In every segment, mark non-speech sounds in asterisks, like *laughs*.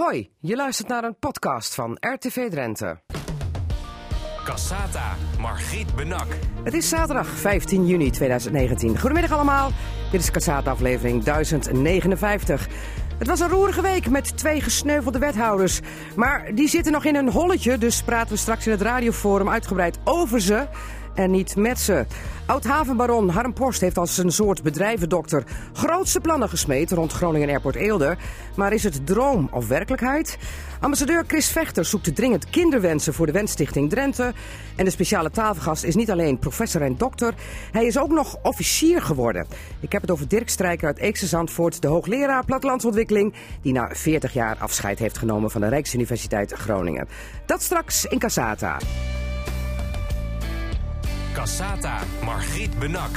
Hoi, je luistert naar een podcast van RTV Drenthe. Cassata, Margriet Benak. Het is zaterdag 15 juni 2019. Goedemiddag allemaal. Dit is Cassata aflevering 1059. Het was een roerige week met twee gesneuvelde wethouders. Maar die zitten nog in een holletje, dus praten we straks in het radioforum uitgebreid over ze en niet met ze. Oud-havenbaron Harm Post heeft als een soort bedrijvendokter grootste plannen gesmeed rond Groningen Airport Eelde. Maar is het droom of werkelijkheid? Ambassadeur Chris Vechter zoekt dringend kinderwensen voor de Wensstichting Drenthe. En de speciale tafelgast is niet alleen professor en dokter, hij is ook nog officier geworden. Ik heb het over Dirk Strijker uit Eekse Zandvoort, de hoogleraar plattelandsontwikkeling, die na 40 jaar afscheid heeft genomen van de Rijksuniversiteit Groningen. Dat straks in Casata. Cassata, Margriet Benak.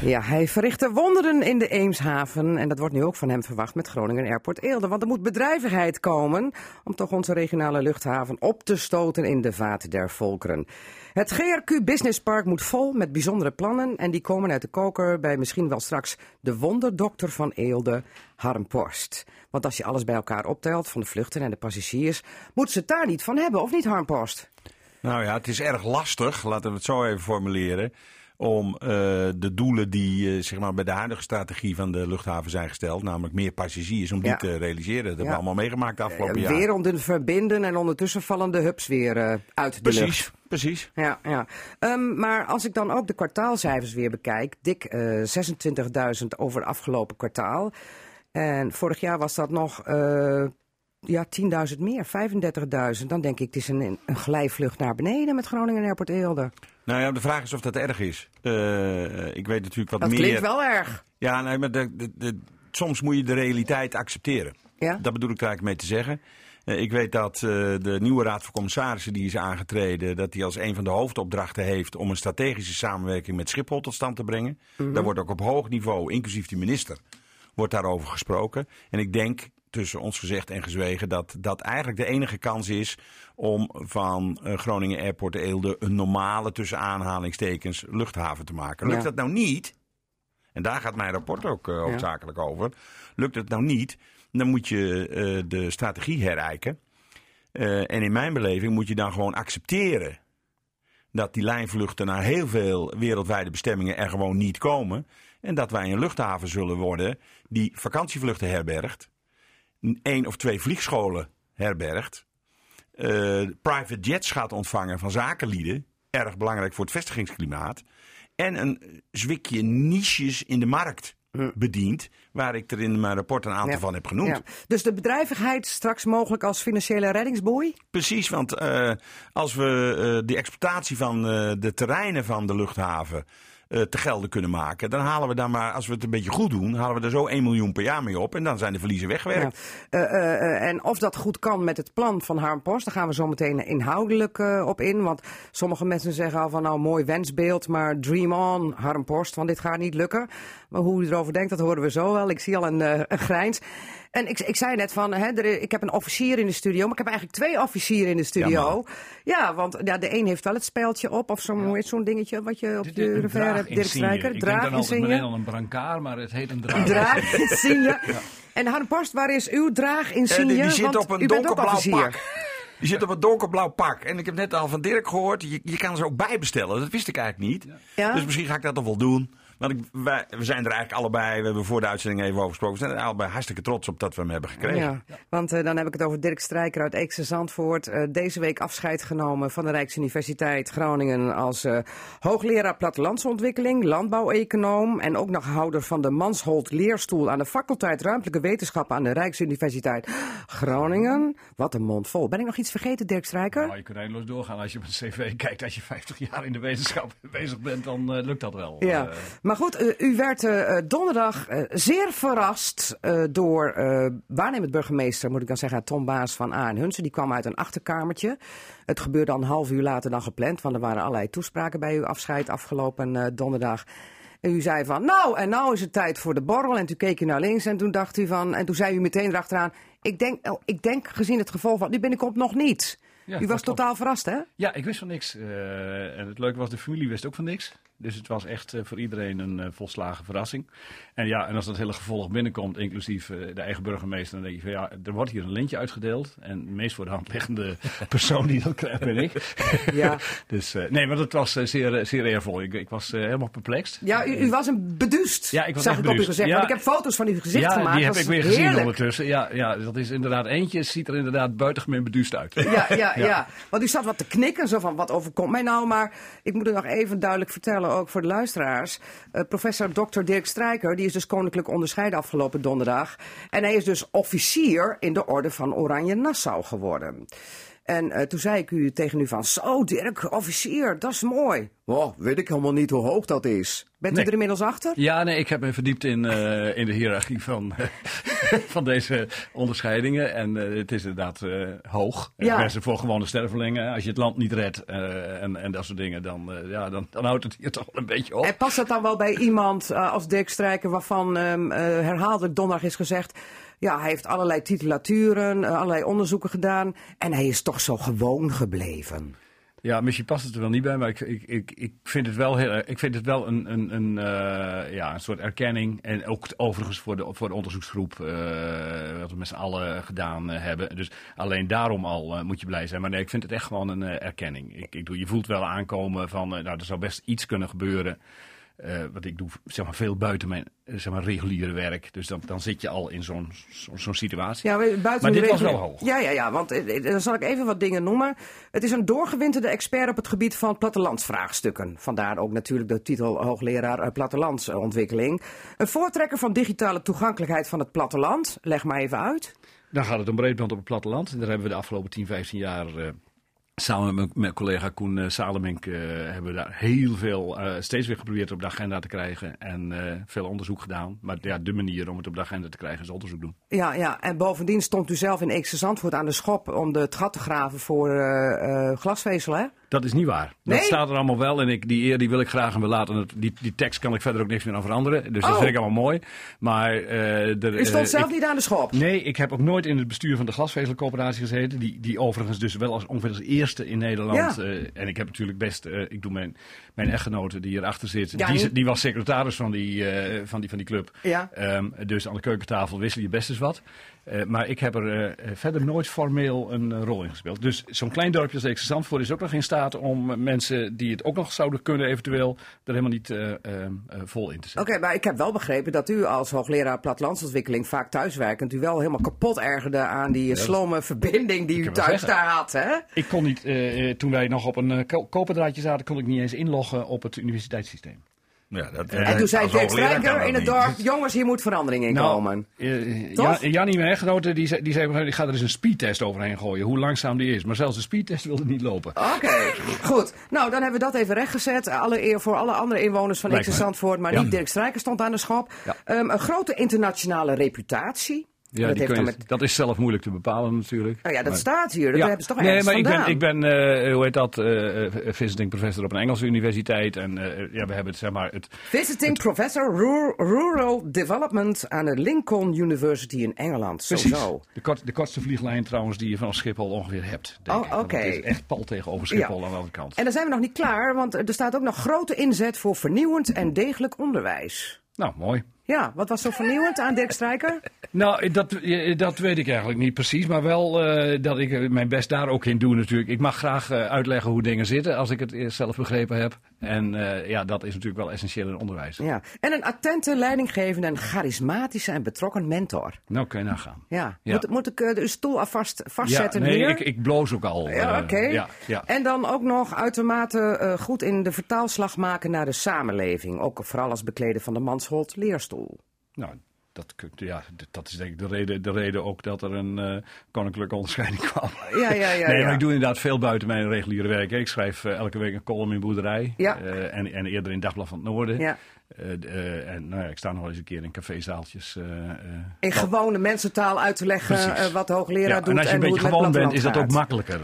Ja, hij verrichtte wonderen in de Eemshaven. En dat wordt nu ook van hem verwacht met Groningen Airport Eelde. Want er moet bedrijvigheid komen om toch onze regionale luchthaven op te stoten in de vaat der volkeren. Het GRQ Business Park moet vol met bijzondere plannen. En die komen uit de koker bij misschien wel straks de wonderdokter van Eelde, Harm Post. Want als je alles bij elkaar optelt, van de vluchten en de passagiers, moeten ze het daar niet van hebben, of niet Harm Post? Nou ja, het is erg lastig, laten we het zo even formuleren. Om uh, de doelen die uh, zeg maar bij de huidige strategie van de luchthaven zijn gesteld, namelijk meer passagiers, om Ja. die te realiseren. Dat hebben we allemaal meegemaakt de afgelopen jaar. Werelden verbinden en ondertussen vallen de hubs weer eh, uit de lucht. Precies, precies. Ja, ja. Ehm, maar als ik dan ook de kwartaalcijfers weer bekijk, dik eh 26.000 over het afgelopen kwartaal. En vorig jaar was dat nog eh, ja, 10.000 meer, 35.000. Dan denk ik, het is een, een glijvlucht naar beneden met Groningen Airport Eelde. Nou ja, de vraag is of dat erg is. Eh, ik weet natuurlijk wat Dat meer. klinkt wel erg. Ja, nee, maar de, de, de- soms moet je de realiteit accepteren. Ja? Dat bedoel ik er eigenlijk mee te zeggen. Eh, ik weet dat eh, de nieuwe Raad van Commissarissen die is aangetreden, dat die als een van de hoofdopdrachten heeft om een strategische samenwerking met Schiphol tot stand te brengen. Daar wordt ook op hoog niveau, inclusief de minister, wordt daarover gesproken. En ik denk, tussen ons gezegd en gezwegen, dat dat eigenlijk de enige kans is om van eh, Groningen Airport Eelde een normale, tussen aanhalingstekens, luchthaven te maken. Lukt Ja. dat nou niet, en daar gaat mijn rapport ook eh, hoofdzakelijk over. Lukt het nou niet, dan moet je eh, de strategie herijken. En in mijn beleving moet je dan gewoon accepteren dat die lijnvluchten naar heel veel wereldwijde bestemmingen er gewoon niet komen. En dat wij een luchthaven zullen worden die vakantievluchten herbergt. Één of twee vliegscholen herbergt. eh, private jets gaat ontvangen van zakenlieden. Erg belangrijk voor het vestigingsklimaat. En een zwikje niches in de markt bedient. Waar ik er in mijn rapport een aantal Hm. Ja. van heb genoemd. Ja. Dus de bedrijvigheid straks mogelijk als financiële reddingsboei? Precies, want eh, als we eh, de exploitatie van de terreinen van de luchthaven eh, te gelden kunnen maken, dan halen we daar maar, als we het een beetje goed doen, halen we er zo 1 miljoen per jaar mee op en dan zijn de verliezen weggewerkt. Eh, eh, en of dat goed kan met het plan van Harm Post, daar gaan we zo meteen inhoudelijk op in. Want sommige mensen zeggen al van nou mooi wensbeeld, maar dream on Harm Post, want dit gaat niet lukken. Maar hoe u erover denkt, dat horen we zo wel. Ik zie al een, een grijns. En ik, ik zei net van, hè, er, ik heb een officier in de studio, maar ik heb eigenlijk twee officieren in de studio. Ja, want ja, de een heeft wel het speldje op, of zo'n zo'n dingetje wat je op is een revers hebt, Dirk. Strijker. Ik denk dan altijd meteen al een brancard, maar het heet een draag. Draaginsigne. *laughs* En Harm Post, waar is uw draaginsigne? Eh, die- die zit Want op een donkerblauw pak. Die zit op een donkerblauw pak. En ik heb net al van Dirk gehoord, je, je kan ze ook bijbestellen. Dat wist ik eigenlijk niet. Ja? Dus misschien ga ik dat toch wel doen. Want ik, wij, we zijn er eigenlijk allebei, we hebben voor de uitzending even over gesproken. We zijn er allebei hartstikke trots op dat we hem hebben gekregen. Ja, want eh, dan heb ik het over Dirk Strijker uit Eekse Zandvoort. Eh, deze week afscheid genomen van de Rijksuniversiteit Groningen als eh, hoogleraar plattelandsontwikkeling, landbouweconoom en ook nog houder van de Mansholt leerstoel aan de faculteit ruimtelijke wetenschappen aan de Rijksuniversiteit Groningen. Wat een mond vol. Ben ik nog iets vergeten, Dirk Strijker? Nou, je kunt eindeloos doorgaan als je op een cv kijkt. Als je 50 jaar in de wetenschap *laughs* bezig bent, dan lukt dat wel. Ja, maar goed, eh, u werd eh, eh, donderdag zeer verrast door waarnemend burgemeester, moet ik dan zeggen, Tom Baas van A. en Hunsen. Die kwam uit een achterkamertje. Het gebeurde al een half uur later dan gepland, want er waren allerlei toespraken bij uw afscheid afgelopen donderdag. En u zei van, nou, en nou is het tijd voor de borrel. En toen keek u naar links en toen dacht u van, en toen zei u meteen erachteraan, ik denk, oh, ik denk gezien het geval van, nu binnenkomt nog niet. Ja, u was totaal verrast, hè? Ja, ik wist van niks. En het leuke was, de familie wist ook van niks. Dus het was echt eh, voor iedereen een eh, volslagen verrassing. En ja, en als dat hele gevolg binnenkomt, inclusief eh, de eigen burgemeester, dan denk je van ja, er wordt hier een lintje uitgedeeld. En de meest voor de hand liggende *laughs* persoon die dat krijgt ben ik. Ja. *laughs* dus nee, maar dat was zeer, zeer eervol. Ik, ik was helemaal perplext. Ja, u, u was een beduust, Ja, ik was zag ik op beduust. gezicht. Ja. Want ik heb foto's van uw gezicht ja, gemaakt. die heb ik weer gezien ondertussen. Ja, ja, dat is inderdaad eentje, ziet er inderdaad buitengemeen beduust uit. Ja, *laughs* ja, ja, Want u zat wat te knikken, zo van wat overkomt mij nou. Maar ik moet het nog even duidelijk vertellen, ook voor de luisteraars. Eh, professor Dr. Dirk Strijker, die is dus koninklijk onderscheiden afgelopen donderdag. En hij is dus officier in de orde van Oranje Nassau geworden. En eh, toen zei ik u tegen u van, zo Dirk, officier, dat is mooi. Oh, weet ik helemaal niet hoe hoog dat is. Bent u er inmiddels achter? Ja, nee, ik heb me verdiept in, eh, in de hiërarchie van, *laughs* van deze onderscheidingen. En eh, het is inderdaad eh, hoog. Ja. Mensen voor gewone stervelingen. Als je het land niet redt eh, en, en dat soort dingen, dan, eh, ja, dan, dan houdt het hier toch wel een beetje op. En past dat dan wel bij iemand eh, als Dirk Strijker, waarvan ehm, eh, herhaaldelijk donderdag is gezegd. Ja, hij heeft allerlei titulaturen, eh, allerlei onderzoeken gedaan. En hij is toch zo gewoon gebleven. Ja, misschien past het er wel niet bij, maar ik, ik, ik, ik vind het wel, heel, ik vind het wel een, een, een, eh, ja, een soort erkenning. En ook overigens voor de, voor de onderzoeksgroep, eh, wat we met z'n allen gedaan hebben. Dus alleen daarom al moet je blij zijn. Maar nee, ik vind het echt gewoon een erkenning. Ik, ik doe, je voelt wel aankomen van, nou, er zou best iets kunnen gebeuren. Eh, want ik doe zeg maar, veel buiten mijn eh, zeg maar, reguliere werk. Dus dan, dan zit je al in zo'n zo'n situatie. Ja, buiten Maar dit was wel hoog. Ja, ja, ja, want eh, dan zal ik even wat dingen noemen. Het is een doorgewinterde expert op het gebied van plattelandsvraagstukken. Vandaar ook natuurlijk de titel hoogleraar plattelandsontwikkeling. Een voortrekker van digitale toegankelijkheid van het platteland. Leg maar even uit. Dan gaat het om breedband op het platteland. En daar hebben we de afgelopen 10, 15 jaar eh, samen met mijn collega Koen uh, Salemink uh, hebben we daar heel veel uh, steeds weer geprobeerd op de agenda te krijgen. En veel onderzoek gedaan. Maar ja, de manier om het op de agenda te krijgen is onderzoek doen. Ja, ja. en bovendien stond u zelf in Eekse Zandvoort aan de schop om de, gat te graven voor glasvezel, hè? Dat is niet waar. Nee? Dat staat er allemaal wel. En ik, die eer die wil ik graag en we laten die, die tekst kan ik verder ook niks meer aan veranderen. Dus dat Oh. vind ik allemaal mooi. Maar, uh, U stond zelf ik, niet aan de schop? Nee, ik heb ook nooit in het bestuur van de glasvezelcoöperatie gezeten. Die, die overigens dus wel als, ongeveer als eerste in Nederland. Ja. Uh, en ik heb natuurlijk best, ik doe mijn, mijn echtgenote die hierachter zit. Ja, die, die was secretaris van die, van die, van die club. Ja. Um, dus aan de keukentafel wissel je best eens wat. Uh, maar ik heb er uh, verder nooit formeel een uh, rol in gespeeld. Dus zo'n klein dorpje als Eekse Zandvoort is ook nog in staat om mensen die het ook nog zouden kunnen eventueel er helemaal niet vol in te zetten. Oké, okay, maar ik heb wel begrepen dat u als hoogleraar plattelandsontwikkeling vaak thuiswerkend u wel helemaal kapot ergerde aan die slome verbinding die u thuis daar had, hè? Ik kon niet, toen wij nog op een koperdraadje zaten, kon ik niet eens inloggen op het universiteitssysteem. Ja, dat, en toen zei Dirk Strijker in het dorp, jongens, hier moet verandering in nou, komen. Uh, Jan, Jannie, mijn echtgenote, die zei, die zei, ik ga er eens een speedtest overheen gooien, hoe langzaam die is. Maar zelfs de speedtest wilde niet lopen. Oké, okay, goed. Nou, dan hebben we dat even rechtgezet. Alle eer voor alle andere inwoners van Zandvoort, maar ja. niet Dirk Strijker stond aan de schop. Ja. Um, een grote internationale reputatie. Ja, dat, je, met... dat, is zelf moeilijk te bepalen natuurlijk. Nou ja, dat maar... staat hier. Dat ja. hebben ze toch Nee, maar ik vandaan. ben, ik ben uh, hoe heet dat, uh, visiting professor op een Engelse universiteit. En uh, ja, we hebben het, zeg maar... Het, visiting het... professor rural, rural Development aan de Lincoln University in Engeland. Precies. Zo, de, kort, de kortste vlieglijn trouwens die je vanaf Schiphol ongeveer hebt. Denk oh, oké. Okay. Is echt pal tegenover Schiphol ja. aan de andere kant. En dan zijn we nog niet klaar, want er staat ook nog grote inzet voor vernieuwend en degelijk onderwijs. Nou, mooi. Ja, wat was zo vernieuwend aan Dirk Strijker? *laughs* Nou, dat, dat weet ik eigenlijk niet precies. Maar wel uh, dat ik mijn best daar ook in doe natuurlijk. Ik mag graag uh, uitleggen hoe dingen zitten als ik het zelf begrepen heb. En uh, ja, dat is natuurlijk wel essentieel in onderwijs. Ja, en een attente, leidinggevende en charismatische en betrokken mentor. Nou, kun je nagaan. Ja, ja. Moet, moet ik de stoel vast, vastzetten ja, nee, hier? Ik, ik bloos ook al. Ja, oké. Okay. Ja, ja. En dan ook nog uitermate goed in de vertaalslag maken naar de samenleving. Ook vooral als bekleden van de Mansholt leerstoel. Nou, dat, ja, dat is denk ik de reden, de reden ook dat er een uh, koninklijke onderscheiding *laughs* kwam. Ja, ja, ja. nee, ja. maar ik doe inderdaad veel buiten mijn reguliere werk. Ik schrijf uh, elke week een column in Boerderij. Ja. Uh, en, en eerder in Dagblad van het Noorden. Ja. en nou ja, ik sta nog wel eens een keer in cafézaaltjes. in gewone mensentaal uit te leggen wat de hoogleraar ja, doet. En als je en een beetje gewoon bent, is dat ook makkelijker.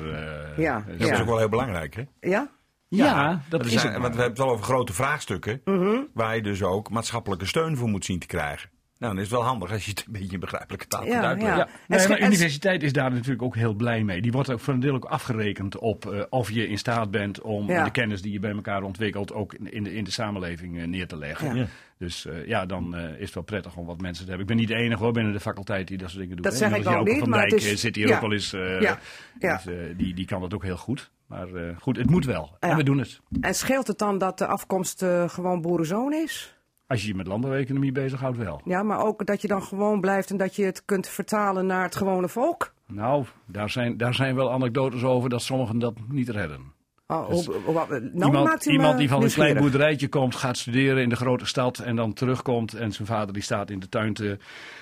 ja. Dat is ook wel heel belangrijk, hè? Ja? Ja, ja, dat is zijn, Want we hebben het wel over grote vraagstukken. -hmm. Waar je dus ook maatschappelijke steun voor moet zien te krijgen. Nou, dan is het wel handig als je het een beetje in begrijpelijke taal Ja, kunt uitleggen. ja. Nee, maar de universiteit is daar natuurlijk ook heel blij mee. Die wordt ook voor een deel ook afgerekend op eh, of je in staat bent om Ja. de kennis die je bij elkaar ontwikkelt ook in- in de, in de samenleving eh, neer te leggen. Ja. Ja. Dus eh, ja, dan eh, is het wel prettig om wat mensen te hebben. Ik ben niet de enige hoor binnen de faculteit die dat soort dingen doet. Dat hè. zeg ik ook niet, van maar Dijk het is- zit hier ja. ook wel eens. eh, Ja, ja. dus, die, die kan dat ook heel goed. Maar eh, goed, het moet wel. Ja. En we doen het. En scheelt het dan dat de afkomst eh, gewoon boerenzoon is? Als je je met landbouweconomie bezighoudt wel. Ja, maar ook dat je dan gewoon blijft en dat je het kunt vertalen naar het gewone volk? Nou, daar zijn, daar zijn wel anekdotes over dat sommigen dat niet redden. Oh, Dus nou iemand die van een klein boerderijtje komt, gaat studeren in de grote stad en dan terugkomt. En zijn vader die staat in de tuin te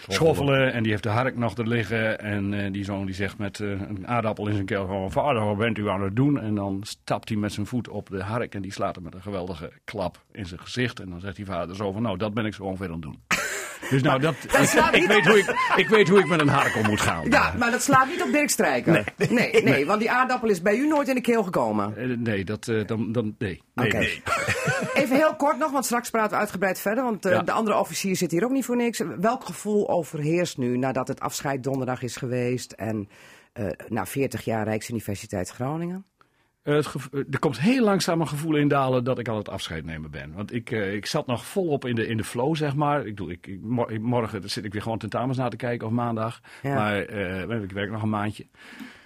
schoffelen en die heeft de hark nog er liggen. En eh, die zoon die zegt met eh, een aardappel in zijn keel gewoon, vader wat bent u aan het doen? En dan stapt hij met zijn voet op de hark en die slaat hem met een geweldige klap in zijn gezicht. En dan zegt die vader zo van, nou dat ben ik zo ongeveer aan het doen. Dus nou, dat, ik, weet hoe ik, ik weet hoe ik met een hark om moet gaan. Ja, maar dat slaat niet op Dirk Strijker. Nee, nee, want die aardappel is bij u nooit in de keel gekomen. Eh, Nee, dat, eh, dan, dan, nee. nee. *laughs* Even heel kort nog, want straks praten we uitgebreid verder. Want eh, Ja. de andere officier zit hier ook niet voor niks. Welk gevoel overheerst nu nadat het afscheid donderdag is geweest en na 40 jaar Rijksuniversiteit Groningen? Eh, het eh, er komt heel langzaam een gevoel in dalen dat ik aan het afscheid nemen ben. Want ik, eh, ik zat nog volop in de, in de flow, zeg maar. Ik doe, ik, ik- mor- ik- morgen zit ik weer gewoon tentamens na te kijken, of maandag. Ja. Maar eh, ik werk nog een maandje.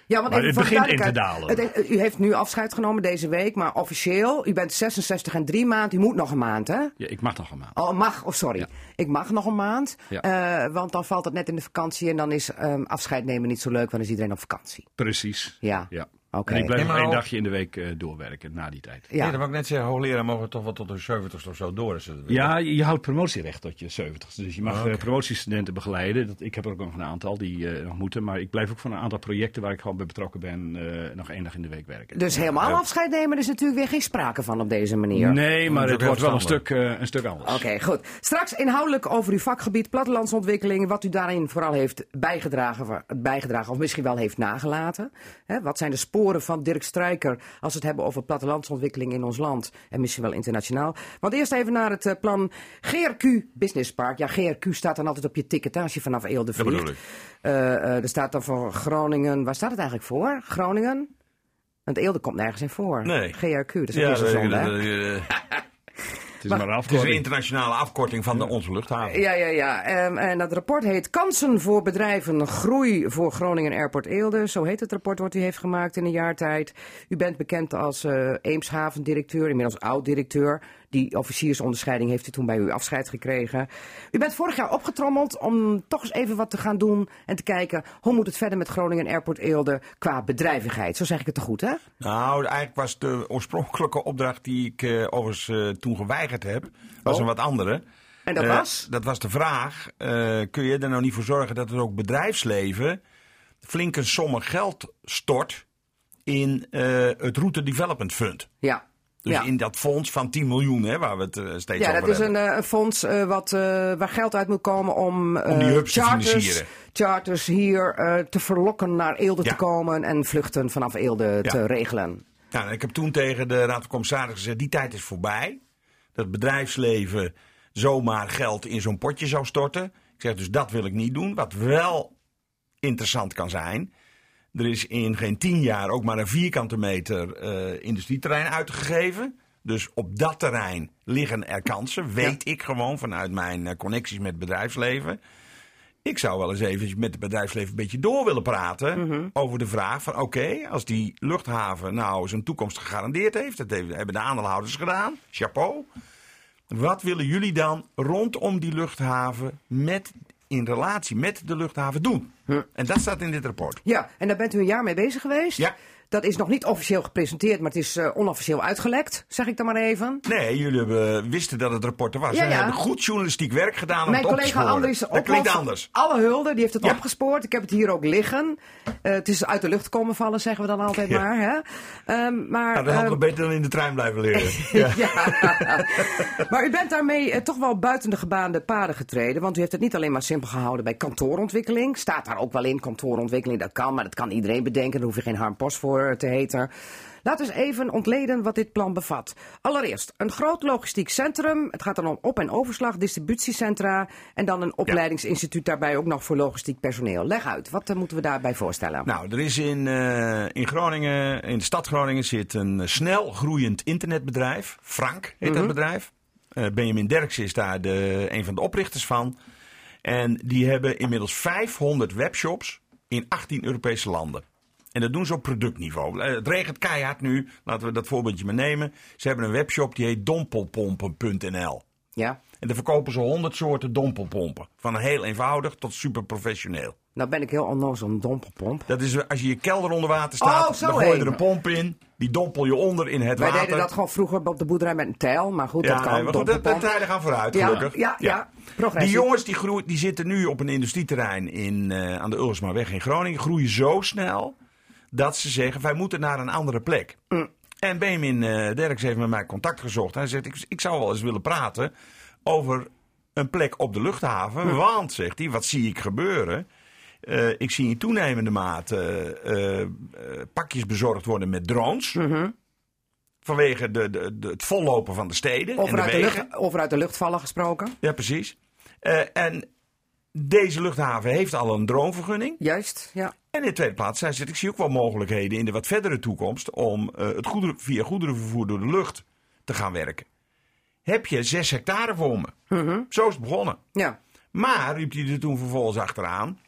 Ja, want Maar het begint in te duidelijkheid, het- u heeft nu afscheid genomen deze week, maar officieel, u bent 66 en drie maanden, u moet nog een maand, hè? Ja, ik mag nog een maand. Oh, mag, oh sorry. Ja. Ik mag nog een maand, Ja. want dan valt het net in de vakantie en dan is ehm, afscheid nemen niet zo leuk, want dan is iedereen op vakantie. Precies. Ja. ja. Oké. En ik blijf nog één dagje in de week eh, doorwerken na die tijd. Ja. Nee, dat wou ik net zeggen. Hoogleraar mogen toch wel tot de 70 of zo door. Ja, je je houdt promotierecht tot je 70 Dus je mag Oh, eh, promotiestudenten begeleiden. Dat, ik heb er ook nog een aantal die eh, nog moeten. Maar ik blijf ook van een aantal projecten waar ik gewoon bij betrokken ben... eh, nog één dag in de week werken. Dus helemaal Ja. afscheid nemen is natuurlijk weer geen sprake van op deze manier. Nee, maar het wordt wel een stuk, eh, een stuk anders. Oké, goed. Straks inhoudelijk over uw vakgebied, plattelandsontwikkeling, wat u daarin vooral heeft bijgedragen, bijgedragen of misschien wel heeft nagelaten. Hè, wat zijn de sporen van Dirk Strijker als we het hebben over plattelandsontwikkeling in ons land en misschien wel internationaal. Want eerst even naar het eh, plan GRQ Business Park. Ja, GRQ staat dan altijd op je ticket hè, als je vanaf Eelde Dat vliegt. ik. Eh, eh, er staat dan voor Groningen, waar staat het eigenlijk voor? Groningen? Want Eelde komt nergens in voor. Nee. GRQ, dat is Ja, dat- zonde, hè? dat- dat- Het is maar een het is een afkorting. internationale afkorting van de onze luchthaven. Ja, ja, ja. Ehm, en dat rapport heet Kansen voor bedrijven, groei voor Groningen Airport Eelde. Zo heet het rapport wat u heeft gemaakt in een jaar tijd. U bent bekend als eh Eemshaven-directeur, inmiddels oud-directeur. Die officiersonderscheiding heeft u toen bij u afscheid gekregen. U bent vorig jaar opgetrommeld om toch eens even wat te gaan doen en te kijken hoe moet het verder met Groningen Airport Eelde qua bedrijvigheid. Zo zeg ik het toch goed, hè? Nou, eigenlijk was de oorspronkelijke opdracht die ik eh, overigens eh, toen geweigerd heb, was Oh. een wat andere. En dat Eh, was? Dat was de vraag, kun je er nou niet voor zorgen dat het ook bedrijfsleven flinke sommen geld stort in het Route Development Fund. Ja. Dus ja. in dat fonds van 10 miljoen, hè, waar we het eh, steeds Ja, over dat is hebben. een, eh, een fonds eh, wat, waar geld uit moet komen om, Om die hubs te charters, charters hier te verlokken naar Eelde Ja. te komen en vluchten vanaf Eelde Ja. te regelen. En ik heb toen tegen de Raad van Commissarissen gezegd, die tijd is voorbij. Dat bedrijfsleven zomaar geld in zo'n potje zou storten. Ik zeg dus, dat wil ik niet doen. Wat wel interessant kan zijn. Er is in geen tien jaar ook maar een vierkante meter eh, industrieterrein uitgegeven. Dus op dat terrein liggen er kansen. Weet ik gewoon vanuit mijn eh, connecties met het bedrijfsleven. Ik zou wel eens even met het bedrijfsleven een beetje door willen praten. Over de vraag van oké, als die luchthaven nou zijn toekomst gegarandeerd heeft. Dat hebben de aandeelhouders gedaan. Chapeau. Wat willen jullie dan rondom die luchthaven met, in relatie met de luchthaven doen? En dat staat in dit rapport. Ja, en daar bent u een jaar mee bezig geweest. Ja. Dat is nog niet officieel gepresenteerd, maar het is eh, onofficieel uitgelekt, zeg ik dan maar even. Nee, jullie hebben, wisten dat het rapport er was. Ja, hebben goed journalistiek werk gedaan om Mijn het op te collega. Andries Dat klinkt anders. Alle hulde, die heeft het Ja. opgespoord. Ik heb het hier ook liggen. Eh, het is uit de lucht komen vallen, zeggen we dan altijd maar. Hè? Ehm, maar Nou, dat had ehm, beter dan in de trein blijven liggen. *laughs* ja. *laughs* Maar u bent daarmee eh, toch wel buiten de gebaande paden getreden. Want u heeft het niet alleen maar simpel gehouden bij kantoorontwikkeling. Staat daar ook wel in. Kantoorontwikkeling, dat kan, maar dat kan iedereen bedenken. Daar hoef je geen Harm Post voor te heten. Laten we eens even ontleden wat dit plan bevat. Allereerst een groot logistiek centrum. Het gaat dan om op- en overslag, distributiecentra. En dan een opleidingsinstituut daarbij ook nog voor logistiek personeel. Leg uit, wat eh, moeten we daarbij voorstellen? Nou, er is in, eh, in Groningen, in de stad Groningen, zit een snel groeiend internetbedrijf. Frank heet dat bedrijf. Eh, Benjamin Derksen is daar de, een van de oprichters van. En die hebben inmiddels 500 webshops in 18 Europese landen. En dat doen ze op productniveau. Eh, Het regent keihard nu. Laten we dat voorbeeldje maar nemen. Ze hebben een webshop die heet dompelpompen.nl. Ja, En daar verkopen ze 100 soorten dompelpompen. Van heel eenvoudig tot super professioneel. nou ben ik heel onnozel een dompelpomp. Dat is als je je kelder onder water staat, Oh, dan gooi je er een pomp in. Die dompel je onder in het Wij water. deden dat gewoon vroeger op de boerderij met een tijl, maar goed, dat kan. nee, maar goed, de, de tijden gaan vooruit, Ja, gelukkig. ja, ja. Die jongens die, groeien, die zitten nu op een industrieterrein in, eh, aan de Ulsmaweg in Groningen. Groeien zo snel dat ze zeggen, wij moeten naar een andere plek. Mm. En Benjamin eh Derks heeft met mij contact gezocht. Hij zegt, ik, ik zou wel eens willen praten over een plek op de luchthaven. Mm. Want, zegt hij, wat zie ik gebeuren? Eh, ik zie in toenemende mate eh, pakjes bezorgd worden met drones. Mhm. Vanwege de, de, de- het vollopen van de steden Over en de uit, de lucht, over uit de lucht vallen gesproken. Ja, precies. En deze luchthaven heeft al een droomvergunning. Juist, ja. En in de tweede plaats, hij zegt, ik zie ook wel mogelijkheden in de wat verdere toekomst om eh, het goederen, via goederenvervoer door de lucht te gaan werken. Heb je zes hectare voor me? Zo is het begonnen. ja. Maar, riep hij er toen vervolgens achteraan.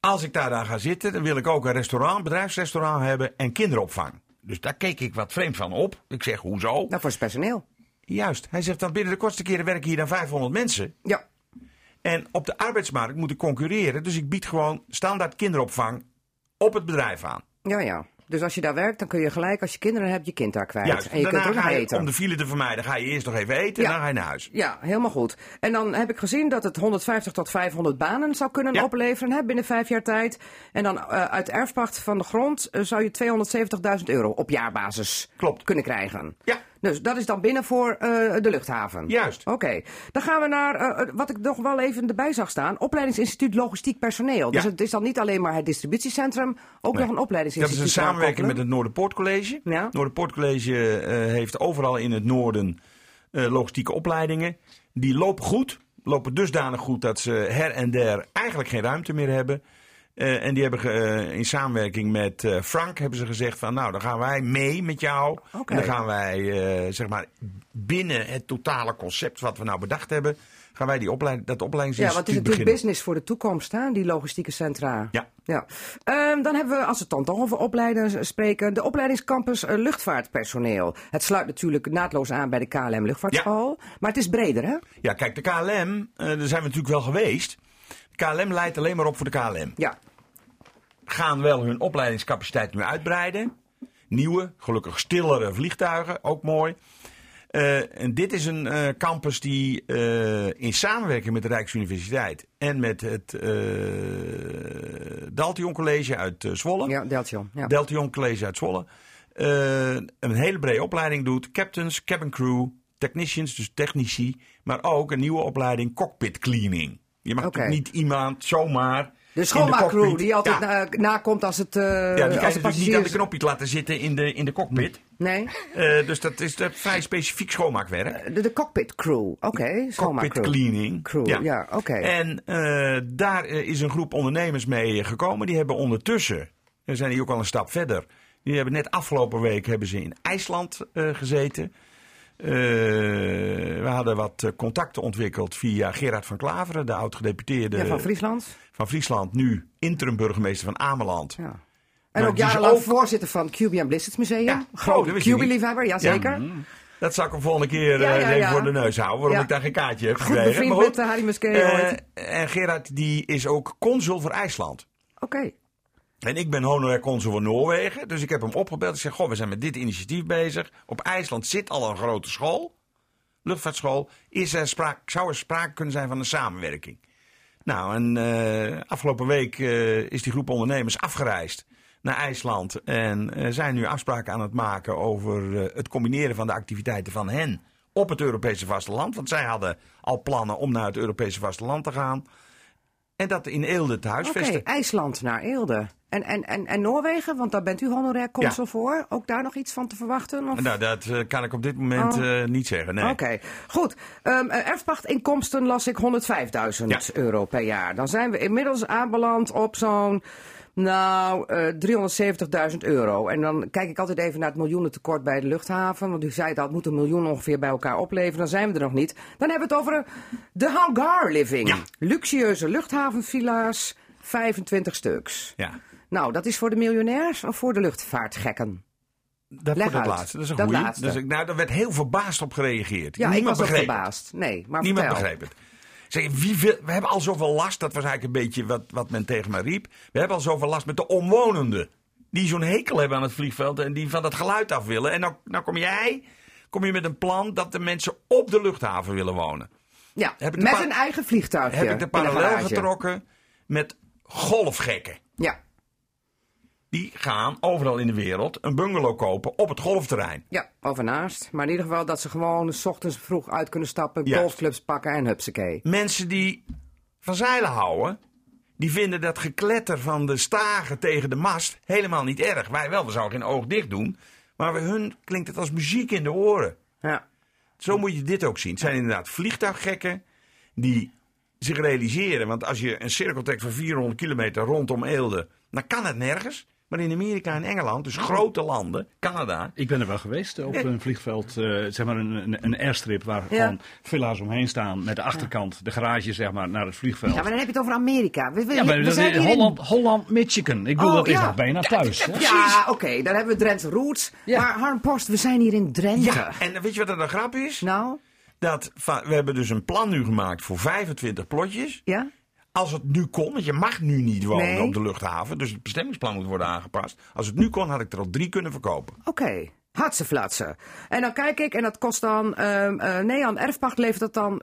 Als ik daar dan ga zitten, dan wil ik ook een restaurant, bedrijfsrestaurant hebben en kinderopvang. Dus daar keek ik wat vreemd van op. Ik zeg, hoezo? Nou, voor het personeel. Juist. Hij zegt dan binnen de kortste keren werken hier dan 500 mensen. Ja. En op de arbeidsmarkt moet ik concurreren. Dus ik bied gewoon standaard kinderopvang op het bedrijf aan. Ja, ja. Dus als je daar werkt, dan kun je gelijk, als je kinderen hebt, je kind daar kwijt. Juist. En je kunt ook nog ga je, eten. om de file te vermijden, ga je eerst nog even eten Ja. en dan ga je naar huis. Ja, helemaal goed. En dan heb ik gezien dat het 150 tot 500 banen zou kunnen Ja. opleveren hè, binnen vijf jaar tijd. En dan eh, uit erfpacht van de grond eh, zou je 270.000 euro op jaarbasis Klopt. kunnen krijgen. Ja. Dus dat is dan binnen voor eh, de luchthaven. Juist. Oké. Dan gaan we naar eh, wat ik nog wel even erbij zag staan. Opleidingsinstituut Logistiek Personeel. Dus Ja. het is dan niet alleen maar het distributiecentrum, ook nog een Dat is opleidingsinstituut. een samenwerking met het Noorderpoortcollege. Ja. Noorderpoortcollege eh, heeft overal in het noorden eh, logistieke opleidingen. Die lopen goed. Lopen dusdanig goed dat ze her en der eigenlijk geen ruimte meer hebben. Eh, en die hebben eh, in samenwerking met eh, Frank hebben ze gezegd van nou dan gaan wij mee met jou. En dan gaan wij zeg maar binnen het totale concept wat we nou bedacht hebben. Gaan wij die opleiding, dat Ja, opleidingsinstituut want het is natuurlijk beginnen. business voor de toekomst, hè, die logistieke centra. Ja. ja. Ehm, dan hebben we, als we het dan toch over opleiders spreken, de opleidingscampus luchtvaartpersoneel. Het sluit natuurlijk naadloos aan bij de KLM Luchtvaartschool. Maar het is breder, hè? Ja, kijk, de KLM, daar zijn we natuurlijk wel geweest. KLM leidt alleen maar op voor de KLM. Ja. Gaan wel hun opleidingscapaciteit nu uitbreiden. Nieuwe, gelukkig stillere vliegtuigen, ook mooi. Eh, en dit is een eh, campus die eh, in samenwerking met de Rijksuniversiteit en met het Daltion College uit Zwolle. Ja, Deltion. Ja. Deltion College uit Zwolle. een hele brede opleiding doet. Captains, cabin crew, technicians, dus technici. Maar ook een nieuwe opleiding cockpit cleaning. Je mag natuurlijk niet iemand zomaar. de schoonmaakcrew cockpit- die altijd Ja, na- nakomt als het. eh ja, die kan je de natuurlijk niet aan de knopje laten zitten in de, in de cockpit. Nee, Eh, dus dat is eh, vrij specifiek schoonmaakwerk. de, de cockpit crew. Oké, Cockpit schoonmaakcrew. cleaning. Crew, ja, oké. En eh, daar eh, is een groep ondernemers mee gekomen. Die hebben ondertussen, we zijn hier ook al een stap verder. Die hebben net afgelopen week hebben ze in IJsland eh, gezeten. Eh, we hadden wat eh, contacten ontwikkeld via Gerard van Klaveren, de oud-gedeputeerde Ja, van Friesland. van Friesland, nu interim burgemeester van Ameland. Ja. En Maar ook is jarenlang ook- voorzitter van QB Blizzards Museum. Ja, oh, ik niet. QB-liefhebber, jazeker. Dat zal ik hem volgende keer Ja, eh, ja, even ja. voor de neus houden, waarom Ja. ik daar geen kaartje heb Goed gekregen. goed, met Harry Muskee ooit. en Gerard die is ook consul voor IJsland. Oké. En ik ben honorair consul van Noorwegen. Dus ik heb hem opgebeld. Ik zeg, goh, we zijn met dit initiatief bezig. Op IJsland zit al een grote school. Luchtvaartschool. Is er sprake, zou er sprake kunnen zijn van een samenwerking? Nou, en eh, afgelopen week eh, is die groep ondernemers afgereisd naar IJsland. En eh, zijn nu afspraken aan het maken over het combineren van de activiteiten van hen op het Europese vasteland. Want zij hadden al plannen om naar het Europese vasteland te gaan. En dat in Eelde te Oké, huisvesten. IJsland naar Eelde. En, en, en, en Noorwegen, want daar bent u honorair consul Ja. voor. Ook daar nog iets van te verwachten? Of? Nou, dat eh, kan ik op dit moment Oh. eh, niet zeggen. Nee. Oké, goed. Ehm eh, erfpachtinkomsten las ik 105.000 Ja. euro per jaar. Dan zijn we inmiddels aanbeland op zo'n, nou, eh 370.000 euro. En dan kijk ik altijd even naar het miljoenentekort bij de luchthaven. Want u zei al, het moet een miljoen ongeveer bij elkaar opleveren. Dan zijn we er nog niet. Dan hebben we het over de hangar living. Ja. Luxueuze luchthavenvilla's, 25 stuks. Ja. Nou, dat is voor de miljonairs of voor de luchtvaartgekken? Dat Leg voor dat uit. laatste. Dat is een Dat goeie. laatste. Dus, ik- nou, daar werd heel verbaasd op gereageerd. Ja, Niemand ik was ook begreep het. verbaasd. Nee, maar Niemand vertel. begreep het. Zeg, wie wil, we hebben al zoveel last, dat was eigenlijk een beetje wat, wat men tegen mij riep. We hebben al zoveel last met de omwonenden. Die zo'n hekel hebben aan het vliegveld en die van dat geluid af willen. En nou, nou kom jij kom je met een plan dat de mensen op de luchthaven willen wonen. Ja, met een eigen vliegtuigje. Heb ik de parallel getrokken met golfgekken. Ja, Die gaan overal in de wereld een bungalow kopen op het golfterrein. ja, overnaast. Maar in ieder geval dat ze gewoon s ochtends vroeg uit kunnen stappen, golfclubs pakken en hupsakee. Mensen die van zeilen houden, die vinden dat gekletter van de stagen tegen de mast helemaal niet erg. Wij wel, we zouden geen oog dicht doen. Maar bij hun klinkt het als muziek in de oren. Ja, Zo moet je dit ook zien. Het zijn inderdaad vliegtuiggekken die zich realiseren. Want als je een cirkel trekt van 400 kilometer rondom Eelde, dan kan het nergens. Maar in Amerika en Engeland, dus grote landen, Canada, Ik ben er wel geweest op Ja. een vliegveld, eh, zeg maar een, een, een airstrip waar Ja. gewoon villa's omheen staan. Met de achterkant de garage zeg maar naar het vliegveld. ja maar dan heb je het over Amerika. We, we, Ja, maar we dat zijn is hier in- Holland, Holland, Michigan. Ik bedoel, Oh, dat is ja. nog bijna thuis. hè? Ja, oké, daar hebben we Drenthe Roots. Ja. Maar Harm Post, we zijn hier in Drenthe. Ja, en weet je wat er de grap is? Nou, Dat, we hebben dus een plan nu gemaakt voor 25 plotjes. ja? Als het nu kon, want je mag nu niet wonen Nee. op de luchthaven. Dus het bestemmingsplan moet worden aangepast. Als het nu kon, had ik er al drie kunnen verkopen. Oké. Hatseflatsen. En dan kijk ik, en dat kost dan, ehm eh, nee, aan erfpacht levert dat dan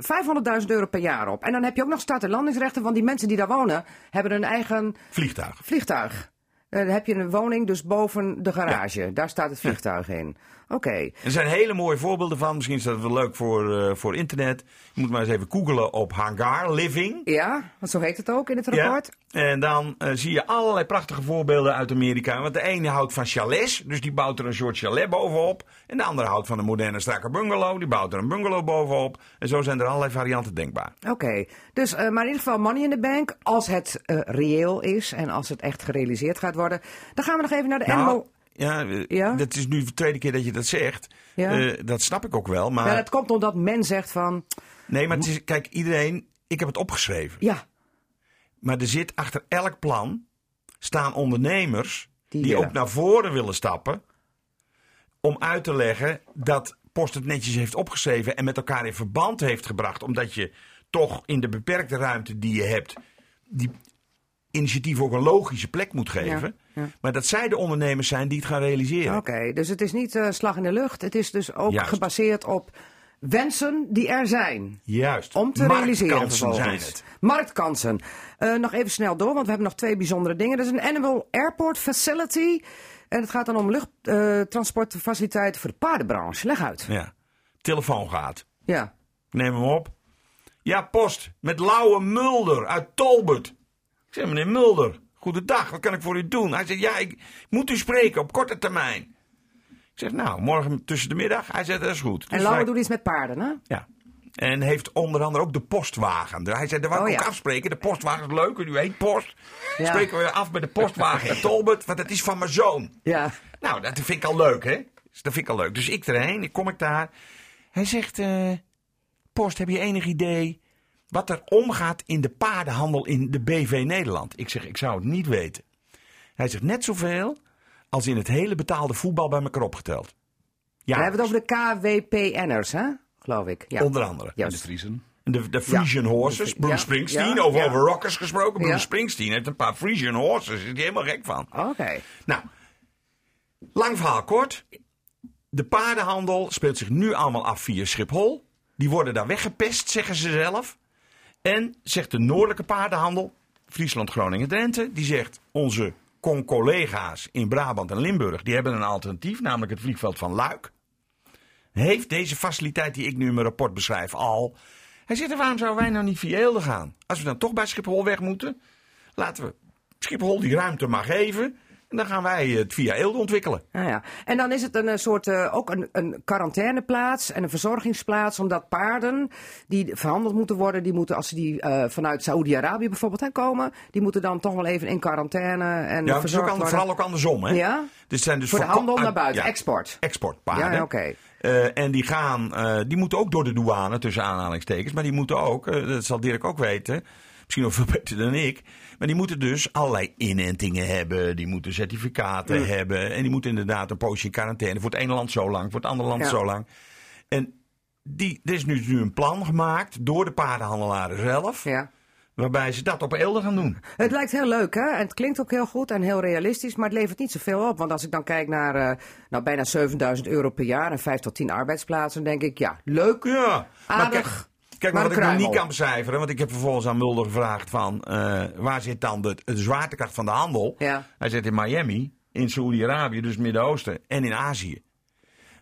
500.000 euro per jaar op. En dan heb je ook nog start- en landingsrechten, want die mensen die daar wonen, hebben een eigen Vliegtuig. vliegtuig. Eh, dan heb je een woning dus boven de garage. Daar staat het vliegtuig in. Oké. Er zijn hele mooie voorbeelden van. Misschien is dat wel leuk voor, eh, voor internet. Je moet maar eens even googelen op hangar living. Ja, want zo heet het ook in het Ja. rapport. En dan eh, zie je allerlei prachtige voorbeelden uit Amerika. Want de ene houdt van chalets, dus die bouwt er een soort chalet bovenop. En de andere houdt van een moderne strakke bungalow, die bouwt er een bungalow bovenop. En zo zijn er allerlei varianten denkbaar. Oké, dus eh, maar in ieder geval money in the bank. Als het eh, reëel is en als het echt gerealiseerd gaat worden. Dan gaan we nog even naar de Nou, ja, Ja? dat is nu de tweede keer dat je dat zegt. Ja. Dat snap ik ook wel. Maar Ja, dat komt omdat men zegt van, nee, maar het is, kijk, iedereen. Ik heb het opgeschreven. ja, Maar er zit achter elk plan staan ondernemers Die ook naar voren willen stappen. Om uit te leggen dat Post het netjes heeft opgeschreven en met elkaar in verband heeft gebracht. Omdat je toch in de beperkte ruimte die je hebt, die initiatief ook een logische plek moet geven. Ja, ja. Maar dat zij de ondernemers zijn die het gaan realiseren. oké. Dus het is niet eh, slag in de lucht. Het is dus ook Juist. gebaseerd op wensen die er zijn. Juist. Om te realiseren Marktkansen zijn het. Marktkansen. Eh, nog even snel door, want we hebben nog twee bijzondere dingen. Dat is een Animal Airport Facility. En het gaat dan om luchttransportfaciliteiten voor de paardenbranche. Leg uit. Ja. Telefoon gaat. Ja. Neem hem op. Ja, post. Met Lauwe Mulder uit Tolbert. Ik zeg, meneer Mulder, goedendag. Wat kan ik voor u doen? Hij zegt, ja, ik moet u spreken op korte termijn. Zeg, nou, morgen tussen de middag. Hij zegt, dat is goed. En Dus Lauwe wij- doet iets met paarden, hè? Ja. En heeft onder andere ook de postwagen. Hij zei, daar wou ik Oh, ook ja. afspreken. De postwagen is leuk. en U heet post. Ja. Spreken we af bij de postwagen in Tolbert. Want dat is van mijn zoon. Ja. Nou, dat vind ik al leuk, hè? Dus dat vind ik al leuk. Dus ik erheen, ik kom ik daar. Hij zegt, eh, Post, heb je enig idee wat er omgaat in de paardenhandel in de BV Nederland? Ik zeg, ik zou het niet weten. Hij zegt, net zoveel als in het hele betaalde voetbal bij elkaar opgeteld. Ja, We hebben het over de KWPN'ers, hè? Geloof ik. Ja. onder andere. Ja. De Friesen. De, de Frisian Horses, Bruce Ja. Springsteen, Ja. over, Ja. over rockers gesproken. Bruce Ja. Springsteen heeft een paar Frisian Horses, daar is hij helemaal gek van. Oké. Nou, lang verhaal kort. De paardenhandel speelt zich nu allemaal af via Schiphol. Die worden daar weggepest, zeggen ze zelf. En zegt de noordelijke paardenhandel, Friesland, Groningen, Drenthe, die zegt onze con-collega's in Brabant en Limburg, die hebben een alternatief, namelijk het vliegveld van Luik. Heeft deze faciliteit die ik nu in mijn rapport beschrijf al. Hij zegt, waarom zouden wij nou niet via Eelde gaan? Als we dan toch bij Schiphol weg moeten, laten we Schiphol die ruimte maar geven. En dan gaan wij het via Eelde ontwikkelen. Ja, ja. En dan is het een soort, eh, ook een, een quarantaineplaats en een verzorgingsplaats. Omdat paarden die verhandeld moeten worden, die moeten als ze die eh, vanuit Saoedi-Arabië bijvoorbeeld hè, komen, die moeten dan toch wel even in quarantaine en Ja, ook worden. vooral ook andersom. Hè? Ja? Dit zijn dus Voor de handel naar uit- buiten, ja, export. Exportpaarden. Ja, oké. Eh, en die gaan, die moeten ook door de douane, tussen aanhalingstekens. Maar die moeten ook, dat zal Dirk ook weten, misschien nog veel beter dan ik. Maar die moeten dus allerlei inentingen hebben. Die moeten certificaten hebben. En die moeten inderdaad een poosje in quarantaine. Voor het ene land zo lang, voor het andere land Ja. zo lang. En die, er is nu, nu een plan gemaakt door de paardenhandelaren zelf. Ja. Waarbij ze dat op Eelde gaan doen. Het lijkt heel leuk, hè? En het klinkt ook heel goed en heel realistisch, maar het levert niet zoveel op. Want als ik dan kijk naar eh, nou, bijna 7000 euro per jaar en 5 tot 10 arbeidsplaatsen, dan denk ik, ja, leuk. Ja, maar Aardig, kijk, maar maar wat ik nog niet kan becijferen, want ik heb vervolgens aan Mulder gevraagd van eh, waar zit dan de, de zwaartekracht van de handel? Ja. Hij zit in Miami, in Saoedi-Arabië, dus Midden-Oosten en in Azië.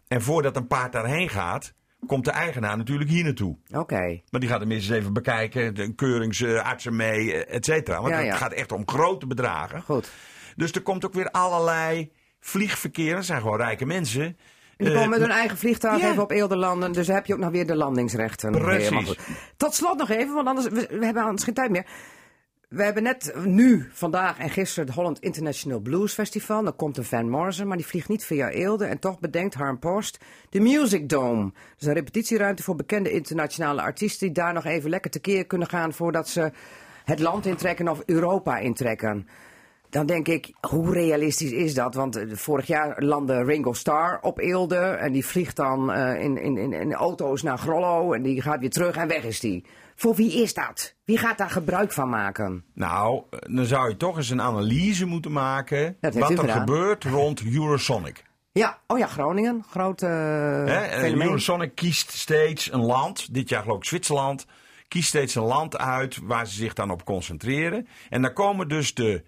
En voordat een paard daarheen gaat, komt de eigenaar natuurlijk hier naartoe. Oké. Maar die gaat hem eens even bekijken, de keuringsartsen mee, eh, et cetera. Want Ja, ja. het gaat echt om grote bedragen. Goed. Dus er komt ook weer allerlei vliegverkeer. Dat zijn gewoon rijke mensen. En die Eh, komen met hun eigen vliegtuig ja. even op Eelde landen. Dus dan heb je ook nog weer de landingsrechten. Precies. Goed. Tot slot nog even, want anders we, we hebben anders geen tijd meer. We hebben net nu, vandaag en gisteren, het Holland International Blues Festival. Dan komt een Van Morrison, maar die vliegt niet via Eelde. En toch bedenkt Harm Post de Music Dome. Dat is een repetitieruimte voor bekende internationale artiesten... die daar nog even lekker tekeer kunnen gaan... voordat ze het land intrekken of Europa intrekken. Dan denk ik, hoe realistisch is dat? Want eh, vorig jaar landde Ringo Starr op Eelde. En die vliegt dan eh, in, in, in, in auto's naar Grollo. En die gaat weer terug en weg is die. Voor wie is dat? Wie gaat daar gebruik van maken? Nou, dan zou je toch eens een analyse moeten maken. Wat er gedaan. gebeurt rond Eurosonic. Ja, oh ja, Groningen. Groot eh eh, fenomeen. Eurosonic kiest steeds een land, dit jaar geloof ik Zwitserland, kiest steeds een land uit waar ze zich dan op concentreren. En dan komen dus de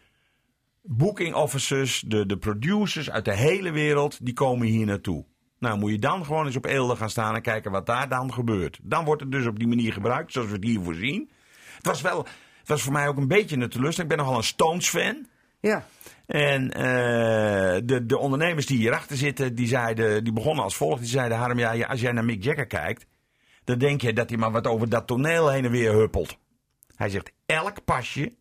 booking officers, de, de producers uit de hele wereld, die komen hier naartoe. Nou, moet je dan gewoon eens op Eelde gaan staan en kijken wat daar dan gebeurt. Dan wordt het dus op die manier gebruikt, zoals we het hier voorzien. Het was wel, het was voor mij ook een beetje een teleurstelling. Ik ben nogal een Stones-fan. Ja, En eh, de, de ondernemers die hierachter zitten, die, zeiden, die begonnen als volgt. Die zeiden, Harm, ja, als jij naar Mick Jagger kijkt, dan denk je dat hij maar wat over dat toneel heen en weer huppelt. Hij zegt, elk pasje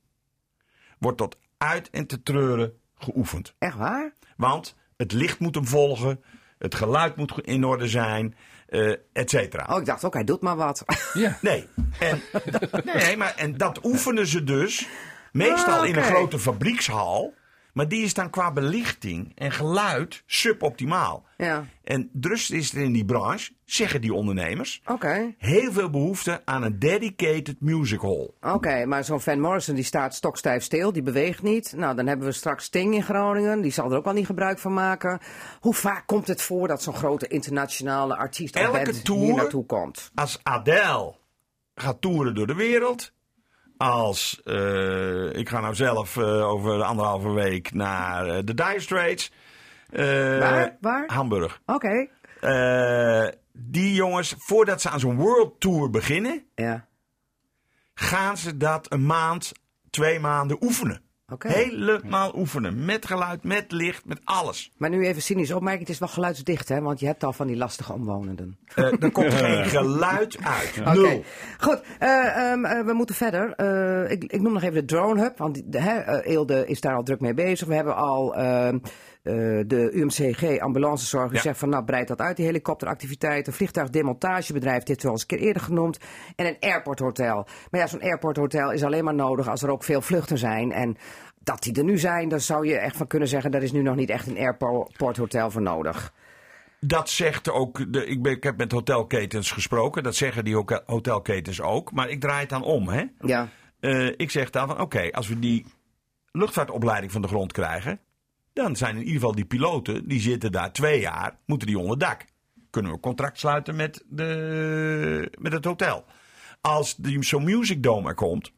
wordt tot uit en te treuren geoefend. echt waar? Want het licht moet hem volgen, het geluid moet in orde zijn, eh et cetera. Oh, ik dacht ook, hij doet maar wat. Ja. *laughs* Nee. En, *laughs* nee, maar en dat oefenen ze dus meestal in een oké. grote fabriekshal. Maar die is dan qua belichting en geluid suboptimaal. ja, En dus is er in die branche, zeggen die ondernemers, oké. heel veel behoefte aan een dedicated music hall. Oké, maar zo'n Van Morrison die staat stokstijf stil, die beweegt niet. Nou, dan hebben we straks Sting in Groningen, die zal er ook al niet gebruik van maken. Hoe vaak komt het voor dat zo'n grote internationale artiest Elke band tour- hier naartoe komt? Als Adele gaat toeren door de wereld. Als, eh, ik ga nou zelf eh, over anderhalve week naar eh, de Dire Straits. Waar? Waar? Hamburg. Oké. Die jongens, voordat ze aan zo'n world tour beginnen, Ja, gaan ze dat een maand, twee maanden oefenen. Oké. Helemaal oefenen. Met geluid, met licht, met alles. Maar nu even cynisch opmerking, het is wel geluidsdicht, hè? Want je hebt al van die lastige omwonenden. Eh er komt geen *laughs* geluid uit. Oké, Nul. goed. eh, ehm, eh, we moeten verder. Eh, ik, ik noem nog even de Drone Hub, want de, hè, Eelde is daar al druk mee bezig. We hebben al ehm, eh, de UMCG, ambulancezorg, die Ja. zegt van nou breid dat uit, die helikopteractiviteiten. Vliegtuigdemontagebedrijf, dit wel eens een keer eerder genoemd. En een airporthotel. Maar ja, zo'n airporthotel is alleen maar nodig als er ook veel vluchten zijn. En dat die er nu zijn, daar zou je echt van kunnen zeggen, daar is nu nog niet echt een airporthotel voor nodig. Dat zegt ook, de, ik, ben, ik heb met hotelketens gesproken. Dat zeggen die hotelketens ook. Maar ik draai het dan om. Hè? Ja, Eh, ik zeg dan van oké, als we die luchtvaartopleiding van de grond krijgen. Dan zijn in ieder geval die piloten, die zitten daar twee jaar, moeten die onder dak. Kunnen we een contract sluiten met, de, met het hotel. Als die zo'n Music Dome er komt,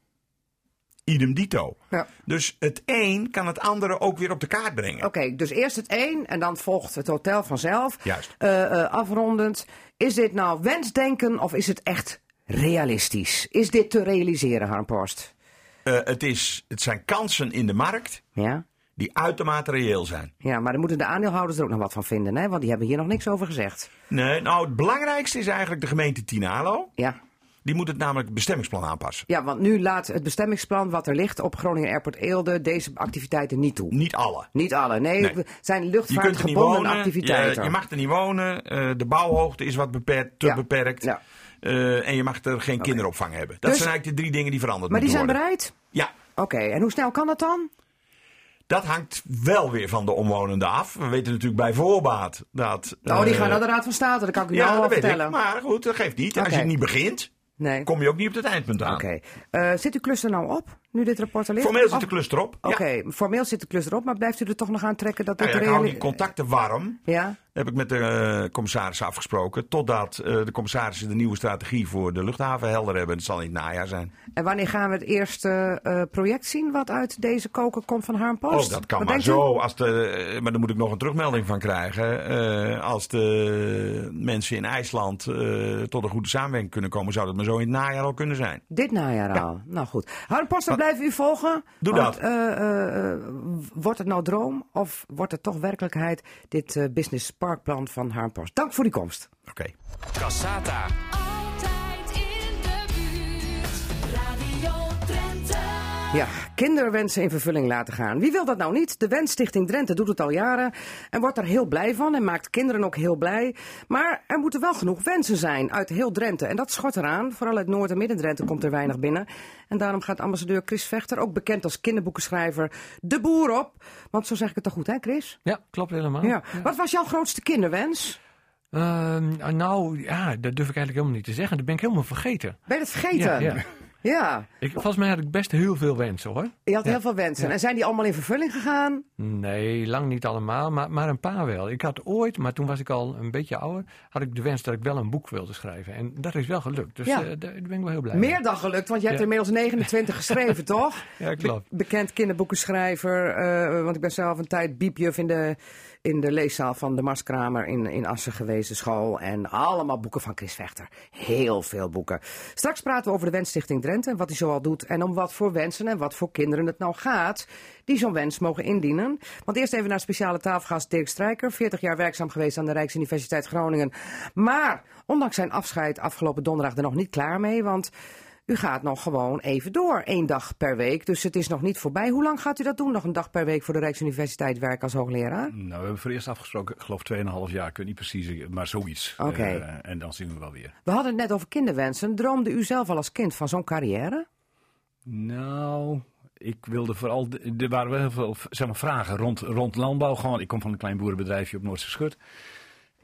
idem dito. ja. Dus het een kan het andere ook weer op de kaart brengen. Oké, dus eerst het één en dan volgt het hotel vanzelf. Juist. Eh, eh, afrondend, is dit nou wensdenken of is het echt realistisch? Is dit te realiseren, Harmpost? Eh, het, is, het zijn kansen in de markt Ja? Die uitermate reëel zijn. Ja, maar dan moeten de aandeelhouders er ook nog wat van vinden, hè? Want die hebben hier nog niks over gezegd. Nee, nou, het belangrijkste is eigenlijk de gemeente Tinalo. Ja. Die moet het namelijk het bestemmingsplan aanpassen. Ja, want nu laat het bestemmingsplan wat er ligt op Groningen Airport Eelde deze activiteiten niet toe. Niet alle. Niet alle, nee, Nee. het zijn luchtvaartgebonden activiteiten. je, je mag er niet wonen, eh, de bouwhoogte is wat beperkt, te Ja, beperkt. ja. Eh, en je mag er geen kinderopvang hebben. Dat Dus- zijn eigenlijk de drie dingen die veranderd Maar die zijn moeten worden. bereid? Ja, Oké, en hoe snel kan dat dan? Dat hangt wel weer van de omwonenden af. We weten natuurlijk bij voorbaat dat... Oh, die eh, gaan naar de Raad van State, dat kan ik u Ja, nou al dat weet vertellen. ik. Maar goed, dat geeft niet. Als je niet begint, Nee. kom je ook niet op het eindpunt aan. Oké. Eh, zit uw klus er nou op, nu dit rapport er ligt? Formeel zit de klus erop. Ja. Oké, formeel zit de klus erop, maar blijft u er toch nog aan trekken dat dit Nou ja, ik hou die contacten warm. Ja? Heb ik met de eh, commissarissen afgesproken. Totdat eh, de commissarissen de nieuwe strategie voor de luchthaven helder hebben. Dat zal in het najaar zijn. En wanneer gaan we het eerste eh, project zien wat uit deze koker komt van Harmpost? Oh, dat kan Wat maar zo. Als de, maar daar moet ik nog een terugmelding van krijgen. Als de mensen in IJsland tot een goede samenwerking kunnen komen, zou dat maar zo in het najaar al kunnen zijn. Dit najaar al. Nou goed. Harmpost, we blijven u volgen. Doe Want, dat. wordt het nou droom of wordt het toch werkelijkheid, dit business parkplan van Harmpost? Dank voor die komst. Oké. Cassata. Ja, kinderwensen in vervulling laten gaan. Wie wil dat nou niet? De Wensstichting Drenthe doet het al jaren en wordt er heel blij van en maakt kinderen ook heel blij. Maar er moeten wel genoeg wensen zijn uit heel Drenthe. En dat schort eraan. Vooral uit Noord- en Midden-Drenthe komt er weinig binnen. En daarom gaat ambassadeur Chris Vechter, ook bekend als kinderboekenschrijver, de boer op. Want zo zeg ik het toch goed, hè Chris? Ja, klopt helemaal. Ja. Wat was jouw grootste kinderwens? Ehm, nou, ja, dat durf ik eigenlijk helemaal niet te zeggen. Dat ben ik helemaal vergeten. Ben je het vergeten? Ja, ja. Ja. Ik, volgens mij had ik best heel veel wensen hoor. Je had Ja. heel veel wensen. Ja. En zijn die allemaal in vervulling gegaan? Nee, lang niet allemaal, maar, maar een paar wel. Ik had ooit, maar toen was ik al een beetje ouder, had ik de wens dat ik wel een boek wilde schrijven. En dat is wel gelukt. Dus Ja. eh, daar ben ik wel heel blij mee. Meer dan gelukt, want je hebt er inmiddels 29 geschreven, *laughs* toch? Ja, klopt. Be- bekend kinderboekenschrijver. eh, want ik ben zelf een tijd biepjuf in de, in de leeszaal van de Marskramer in, in Assen de school. En allemaal boeken van Chris Vechter. Heel veel boeken. Straks praten we over de Wensstichting Drenthe en wat hij zoal doet. En om wat voor wensen en wat voor kinderen het nou gaat die zo'n wens mogen indienen. Want eerst even naar speciale tafelgast Dirk Strijker. 40 jaar werkzaam geweest aan de Rijksuniversiteit Groningen. Maar ondanks zijn afscheid afgelopen donderdag er nog niet klaar mee. Want u gaat nog gewoon even door, één dag per week. Dus het is nog niet voorbij. Hoe lang gaat u dat doen? Nog een dag per week voor de Rijksuniversiteit werken als hoogleraar? Nou, we hebben voor eerst afgesproken, ik geloof 2,5 jaar, ik weet niet precies, maar zoiets. Oké. Eh, en dan zien we wel weer. We hadden het net over kinderwensen. Droomde u zelf al als kind van zo'n carrière? Nou, ik wilde vooral. Er waren wel heel veel zeg maar, vragen rond, rond landbouw. Gewoon, ik kom van een klein boerenbedrijfje op Noordse Schut.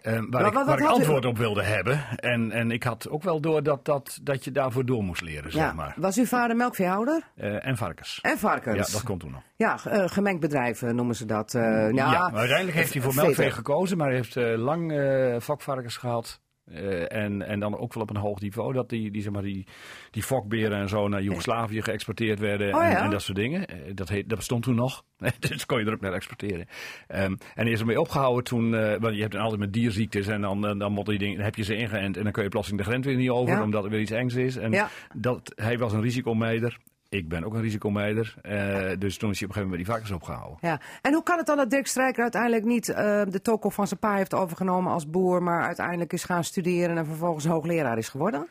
Eh, waar ik, waar ik u- antwoord op wilde hebben. En, en ik had ook wel door dat, dat, dat je daarvoor door moest leren, zeg maar. Was uw vader melkveehouder? Eh, en varkens. En varkens? Ja, dat komt toen nog. Ja, eh, gemengd bedrijven noemen ze dat. eh, ja, Ja, maar uiteindelijk heeft hij voor melkvee gekozen, maar hij heeft lang fokvarkens gehad. Eh, en, en dan ook wel op een hoog niveau. Dat die, die, zeg maar, die, die fokberen en zo naar Joegoslavië geëxporteerd werden. Oh en, ja? en dat soort dingen. Eh, dat, heet, dat bestond toen nog. *laughs* dus kon je er ook naar exporteren. Ehm, en hij is ermee opgehouden toen. eh, want je hebt dan altijd met dierziektes. En dan, dan, dan, moet die dingen, dan heb je ze ingeënt. En dan kun je plotseling de grens weer niet over. Ja. Omdat er weer iets engs is. En Ja. dat, hij was een risicomeider. Ik ben ook een risicomeider. Eh, dus toen is hij op een gegeven moment die varkens opgehouden. Ja. En hoe kan het dan dat Dirk Strijker uiteindelijk niet eh, de toko van zijn pa heeft overgenomen als boer, maar uiteindelijk is gaan studeren en vervolgens hoogleraar is geworden?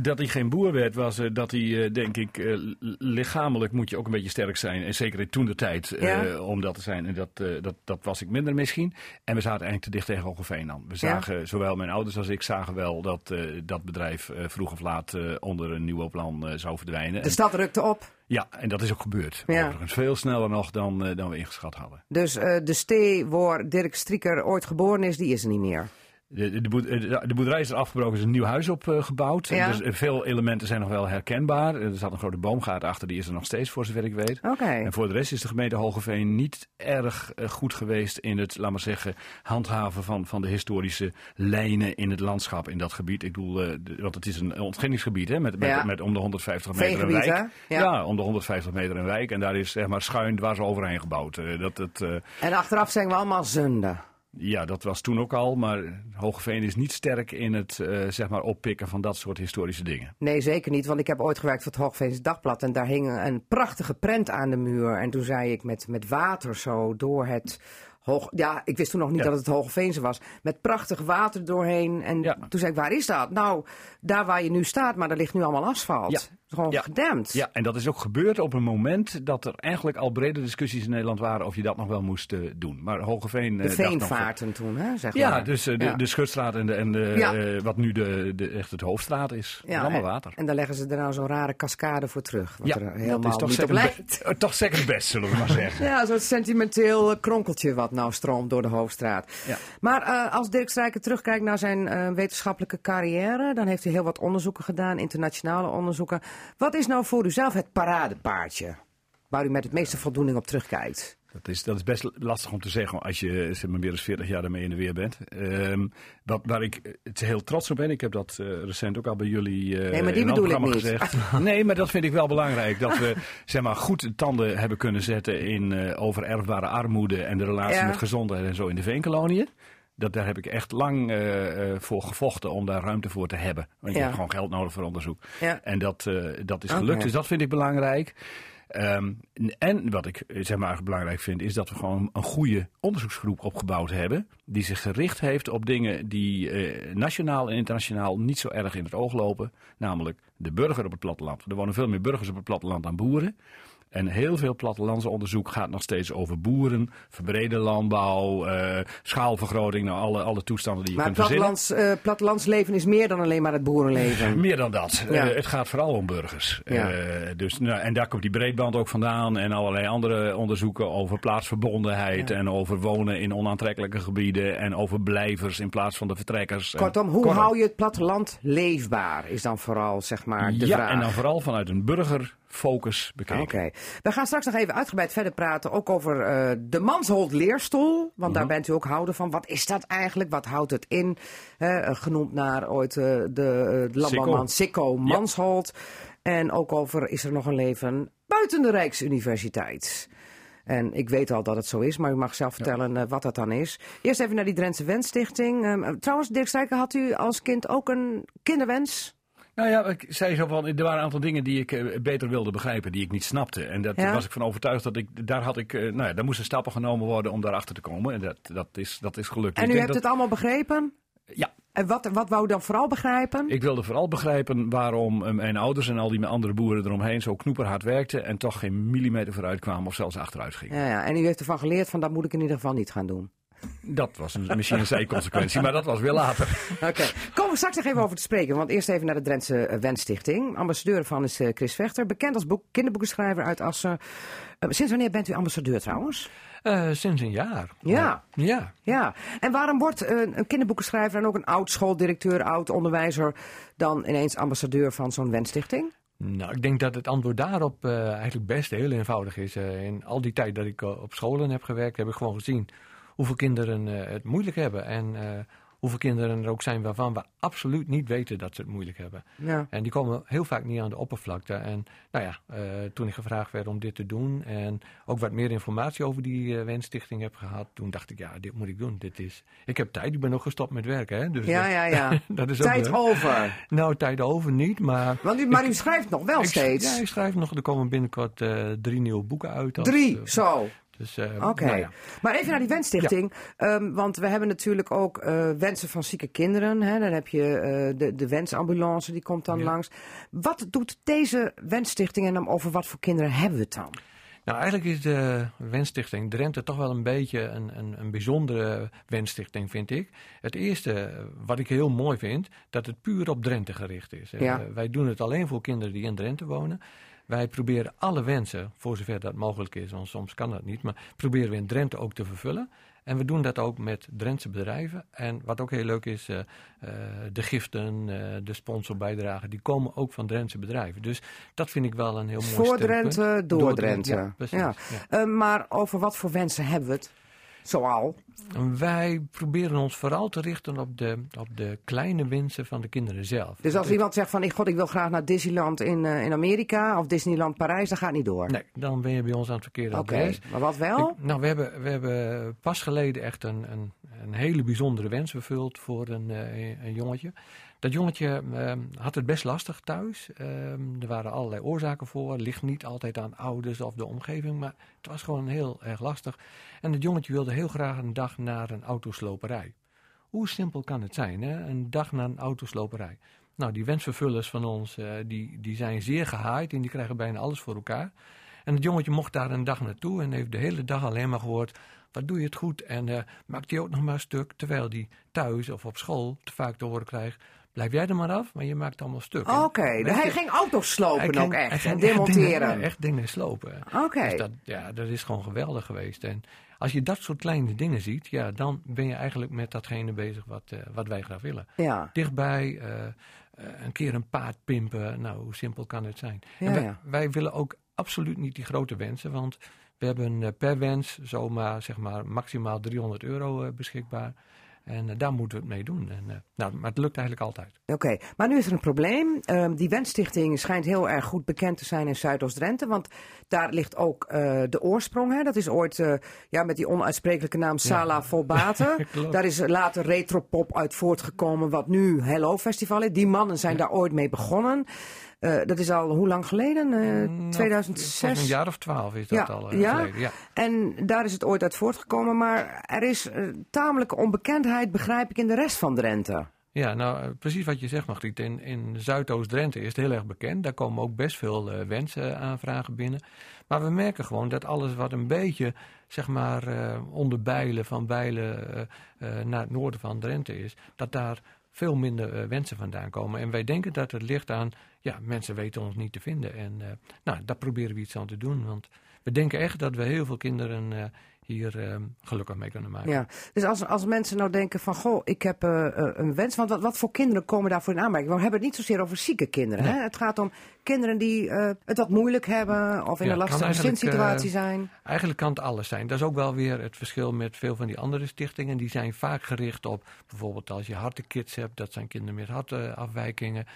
Dat hij geen boer werd, was eh, dat hij, eh, denk ik, eh, lichamelijk moet je ook een beetje sterk zijn. En zeker in toen de tijd Ja. om dat te zijn. En dat, dat, dat was ik minder misschien. En we zaten eigenlijk te dicht tegen Hogeveen aan. We zagen, zowel mijn ouders als ik, zagen wel dat dat bedrijf vroeg of laat onder een nieuw plan zou verdwijnen. De stad rukte op. ja, en dat is ook gebeurd. Ja. Overigens veel sneller nog dan, dan we ingeschat hadden. Dus de stee waar Dirk Strieker ooit geboren is, die is er niet meer. De, de, de, de boerderij is er afgebroken, is een nieuw huis op eh. Ja. Dus eh, veel elementen zijn nog wel herkenbaar. Er zat een grote boomgaard achter, die is er nog steeds voor zover ik weet. En voor de rest is de gemeente Hogeveen niet erg eh, goed geweest in het, laat maar zeggen, handhaven van, van de historische lijnen in het landschap in dat gebied. Ik bedoel, eh, want het is een ontginningsgebied hè, met, met, Ja. met om de 150 meter een wijk. Ja. om de 150 meter een wijk. En daar is zeg maar schuin dwars overheen gebouwd. Eh, dat, het, eh, En achteraf zeggen we allemaal zonde. Ja, dat was toen ook al, maar Hogeveen is niet sterk in het eh, zeg maar oppikken van dat soort historische dingen. Nee, zeker niet. Want ik heb ooit gewerkt voor het Hoogveens Dagblad. En daar hing een prachtige prent aan de muur. En toen zei ik met, met water zo door het. Hoog, ja, ik wist toen nog niet Ja. dat het Hoogveense was. Met prachtig water doorheen. En Ja. toen zei ik, waar is dat? Nou, daar waar je nu staat, maar daar ligt nu allemaal asfalt. Ja. Gewoon Ja. gedempt. Ja, en dat is ook gebeurd op een moment dat er eigenlijk al brede discussies in Nederland waren of je dat nog wel moest eh, doen. Maar Hogeveen... De eh, nog veenvaarten toen, hè, zeg Ja, maar. dus eh, de, Ja. de Schutstraat en, de, en de, wat nu de, de, echt het hoofdstraat is. Ja, allemaal en- water. En daar leggen ze er nou zo'n rare cascade voor terug. Wat ja, er dat helemaal is toch niet second, be- *laughs* toch second best, zullen we maar zeggen. *laughs* Ja, zo'n sentimenteel kronkeltje wat nou stroomt door de hoofdstraat. Ja. Maar eh, als Dirk Strijker terugkijkt naar zijn eh, wetenschappelijke carrière, dan heeft hij heel wat onderzoeken gedaan, internationale onderzoeken. Wat is nou voor u zelf het paradepaardje waar u met het meeste voldoening op terugkijkt? Dat is, dat is best lastig om te zeggen als je zeg maar, meer dan 40 jaar daarmee in de weer bent. Ehm, wat, waar ik eh, het heel trots op ben, ik heb dat eh, recent ook al bij jullie eh Nee, maar die in bedoel ik niet. gezegd. *laughs* Nee, maar dat vind ik wel belangrijk. Dat we *laughs* zeg maar, goed tanden hebben kunnen zetten in eh overerfbare armoede en de relatie Ja. met gezondheid en zo in de veenkoloniën. Dat, daar heb ik echt lang voor gevochten om daar ruimte voor te hebben. Want je Ja. hebt gewoon geld nodig voor onderzoek. Ja. En dat, dat is gelukt, dus dat vind ik belangrijk. Ehm, en wat ik eh, zeg maar belangrijk vind, is dat we gewoon een goede onderzoeksgroep opgebouwd hebben. Die zich gericht heeft op dingen die eh, nationaal en internationaal niet zo erg in het oog lopen. Namelijk de burger op het platteland. Er wonen veel meer burgers op het platteland dan boeren. En heel veel plattelandsonderzoek gaat nog steeds over boeren, verbrede landbouw, eh, schaalvergroting, nou alle, alle toestanden die je Maar kunt verzinnen. plattelands, eh, plattelandsleven is meer dan alleen maar het boerenleven. Meer dan dat. Ja. Eh, het gaat vooral om burgers. Ja. Dus, nou, en daar komt die breedband ook vandaan. En allerlei andere onderzoeken over plaatsverbondenheid. Ja. En over wonen in onaantrekkelijke gebieden. En over blijvers in plaats van de vertrekkers. Kortom, hoe Kortom. hou je het platteland leefbaar? Is dan vooral zeg maar de ja, vraag. en dan vooral vanuit een burgerfocus bekeken. Oké. We gaan straks nog even uitgebreid verder praten. Ook over eh, de Manshold leerstoel. Want daar bent u ook houder van. Wat is dat eigenlijk? Wat houdt het in? Eh, genoemd naar ooit eh, de uh, landbouwman Sikko Manshold. En ook over is er nog een leven buiten de Rijksuniversiteit? En ik weet al dat het zo is, maar u mag zelf vertellen wat dat dan is. Eerst even naar die Drentse Wensstichting. Ehm, trouwens, Dirk Strijker, had u als kind ook een kinderwens? Nou ja, ik zei zo van, er waren een aantal dingen die ik eh, beter wilde begrijpen, die ik niet snapte. En dat Ja? was ik van overtuigd dat ik, daar had ik, eh, nou ja, daar moesten stappen genomen worden om daarachter te komen. En dat, dat, is, dat is gelukt. En Ik u hebt dat- het allemaal begrepen? Ja, En wat, wat wou u dan vooral begrijpen? Ik wilde vooral begrijpen waarom eh, mijn ouders en al die andere boeren eromheen zo knoeperhard werkten en toch geen millimeter vooruit kwamen of zelfs achteruit gingen. Ja, ja, en u heeft ervan geleerd van dat moet ik in ieder geval niet gaan doen. Dat was een, misschien een zijconsequentie, maar dat was weer later. *laughs* Oké, komen we straks nog even over te spreken. Want eerst even naar de Drentse eh, Wensstichting. Ambassadeur van is eh, Chris Vechter, bekend als boek, kinderboekenschrijver uit Assen. Eh, sinds wanneer bent u ambassadeur trouwens? Sinds een jaar. Ja. Ja. Ja, en waarom wordt een kinderboekenschrijver en ook een oud schooldirecteur, oud onderwijzer dan ineens ambassadeur van zo'n Wensstichting? Nou, ik denk dat het antwoord daarop eigenlijk best heel eenvoudig is. In al die tijd dat ik op scholen heb gewerkt, heb ik gewoon gezien hoeveel kinderen eh, het moeilijk hebben. En eh, hoeveel kinderen er ook zijn waarvan we absoluut niet weten dat ze het moeilijk hebben. Ja. En die komen heel vaak niet aan de oppervlakte. En nou ja, eh, toen ik gevraagd werd om dit te doen en ook wat meer informatie over die eh Wensstichting heb gehad, toen dacht ik, ja, dit moet ik doen. Dit is, ik heb tijd, ik ben nog gestopt met werken. Hè? Dus Ja, dat- ja, ja. *laughs* dat is ook Tijd over. Nou, tijd over niet, maar... Want u, maar u schrijft nog wel Ik- steeds. Ja, ik schrijf nog. Er komen binnenkort drie nieuwe boeken uit. Drie, zo. Dus, eh, Oké. nou ja. Maar even naar die Wensstichting. Ehm, want we hebben natuurlijk ook eh, wensen van zieke kinderen. Hè? Dan heb je eh, de, de wensambulance, die komt dan Ja. langs. Wat doet deze Wensstichting en dan over wat voor kinderen hebben we het dan? Nou, eigenlijk is de Wensstichting Drenthe toch wel een beetje een, een, een bijzondere Wensstichting, vind ik. Het eerste, wat ik heel mooi vind, dat het puur op Drenthe gericht is. Ja. wij doen het alleen voor kinderen die in Drenthe wonen. Wij proberen alle wensen, voor zover dat mogelijk is, want soms kan dat niet, maar proberen we in Drenthe ook te vervullen. En we doen dat ook met Drentse bedrijven. En wat ook heel leuk is, eh, eh, de giften, eh, de sponsorbijdragen, die komen ook van Drentse bedrijven. Dus dat vind ik wel een heel mooi Voor. Drenthe, door Drenthe. Ja, precies. Ja. ja. Maar over wat voor wensen hebben we het? Zoal. Wij proberen ons vooral te richten op de, op de kleine wensen van de kinderen zelf. Dus als iemand zegt van, ik, god, ik wil graag naar Disneyland in, eh, in Amerika of Disneyland Parijs, dat gaat niet door. Nee, dan ben je bij ons aan het verkeerde Oké, adres. maar wat wel? Ik- nou, we hebben, we hebben pas geleden echt een, een, een hele bijzondere wens vervuld voor een, eh, een jongetje. Dat jongetje ehm, had het best lastig thuis. Ehm, er waren allerlei oorzaken voor. Ligt niet altijd aan ouders of de omgeving, maar het was gewoon heel erg lastig. En het jongetje wilde heel graag een dag naar een autosloperij. Hoe simpel kan het zijn, hè? een dag naar een autosloperij? Nou, die wensvervullers van ons, eh, die, die zijn zeer gehaaid en die krijgen bijna alles voor elkaar. En het jongetje mocht daar een dag naartoe en heeft de hele dag alleen maar gehoord... wat doe je het goed en eh, maakt hij ook nog maar een stuk... terwijl die thuis of op school te vaak te horen krijgt... blijf jij er maar af, maar je maakt allemaal stuk. En Oké, hij ging auto's slopen ook ging- echt. En echt demonteren. dingen- Echt dingen slopen. Oké. Dus dat, ja, dat is gewoon geweldig geweest. En als je dat soort kleine dingen ziet, ja, dan ben je eigenlijk met datgene bezig wat, eh, wat wij graag willen. Ja. Dichtbij, eh, eh, een keer een paard pimpen, nou, hoe simpel kan het zijn? Ja, en wij, ja. wij willen ook absoluut niet die grote wensen, want we hebben per wens zomaar, zeg maar, maximaal 300 euro beschikbaar. En eh, daar moeten we het mee doen. En, eh, nou, maar het lukt eigenlijk altijd. Oké, maar nu is er een probleem. Ehm, die Wensstichting schijnt heel erg goed bekend te zijn in Zuidoost-Drenthe. Want daar ligt ook eh, de oorsprong. Hè? Dat is ooit ja, met die onuitsprekelijke naam Sala Volbate. *laughs* Klopt. daar is later Retropop uit voortgekomen, wat nu Hello Festival is. Die mannen zijn daar ooit mee begonnen. Eh, dat is al hoe lang geleden? Eh, Nou, volgens 2006? Een jaar of twaalf is dat Ja, al eh, ja? geleden. Ja. En daar is het ooit uit voortgekomen. Maar er is tamelijke onbekendheid, begrijp ik, in de rest van Drenthe. Ja, nou precies wat je zegt, Margriet. In, in Zuidoost-Drenthe is het heel erg bekend. Daar komen ook best veel eh wensaanvragen binnen. Maar we merken gewoon dat alles wat een beetje, zeg maar, eh, onder Bijlen, van Bijlen naar het noorden van Drenthe is, dat daar veel minder eh, wensen vandaan komen. En wij denken dat het ligt aan, ja, mensen weten ons niet te vinden. En eh, nou, daar proberen we iets aan te doen. Want we denken echt dat we heel veel kinderen eh, hier eh, gelukkig mee kunnen maken. Ja, dus als, als mensen nou denken van, goh, ik heb eh, eh, een wens. Want wat, wat voor kinderen komen daarvoor in aanmerking? We hebben het niet zozeer over zieke kinderen. Hè? Het gaat om kinderen die eh, het wat moeilijk hebben of in Ja, een lastige gezinssituatie zijn. Eigenlijk kan het alles zijn. Dat is ook wel weer het verschil met veel van die andere stichtingen. Die zijn vaak gericht op bijvoorbeeld als je hartekids hebt, dat zijn kinderen met hartafwijkingen.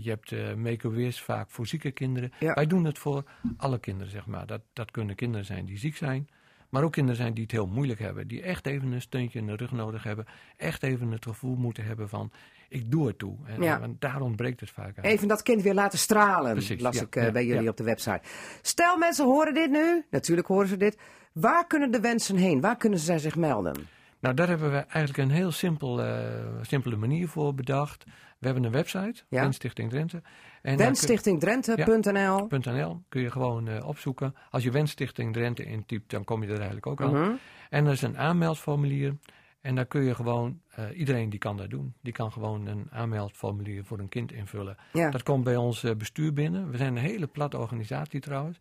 Je hebt make-a-wish vaak voor zieke kinderen. Ja. Wij doen het voor alle kinderen, zeg maar. Dat, dat kunnen kinderen zijn die ziek zijn. Maar ook kinderen zijn die het heel moeilijk hebben. Die echt even een steuntje in de rug nodig hebben. Echt even het gevoel moeten hebben van, ik doe het toe. En, Ja. en daar ontbreekt het vaak aan. Even dat kind weer laten stralen, Precies, las ja, ik eh, ja, bij jullie op de website. Stel mensen horen dit nu, natuurlijk horen ze dit. Waar kunnen de wensen heen? Waar kunnen ze zich melden? Nou, daar hebben we eigenlijk een heel simpel, eh, simpele manier voor bedacht. We hebben een website, Ja. Wensstichting Drenthe. Wensstichtingdrenthe.nl kun- .nl kun je gewoon eh, opzoeken. Als je Wensstichting Drenthe intypt, dan kom je er eigenlijk ook al. Mhm. En er is een aanmeldformulier. En daar kun je gewoon, eh, iedereen die kan dat doen. Die kan gewoon een aanmeldformulier voor een kind invullen. Ja. Dat komt bij ons eh, bestuur binnen. We zijn een hele platte organisatie trouwens.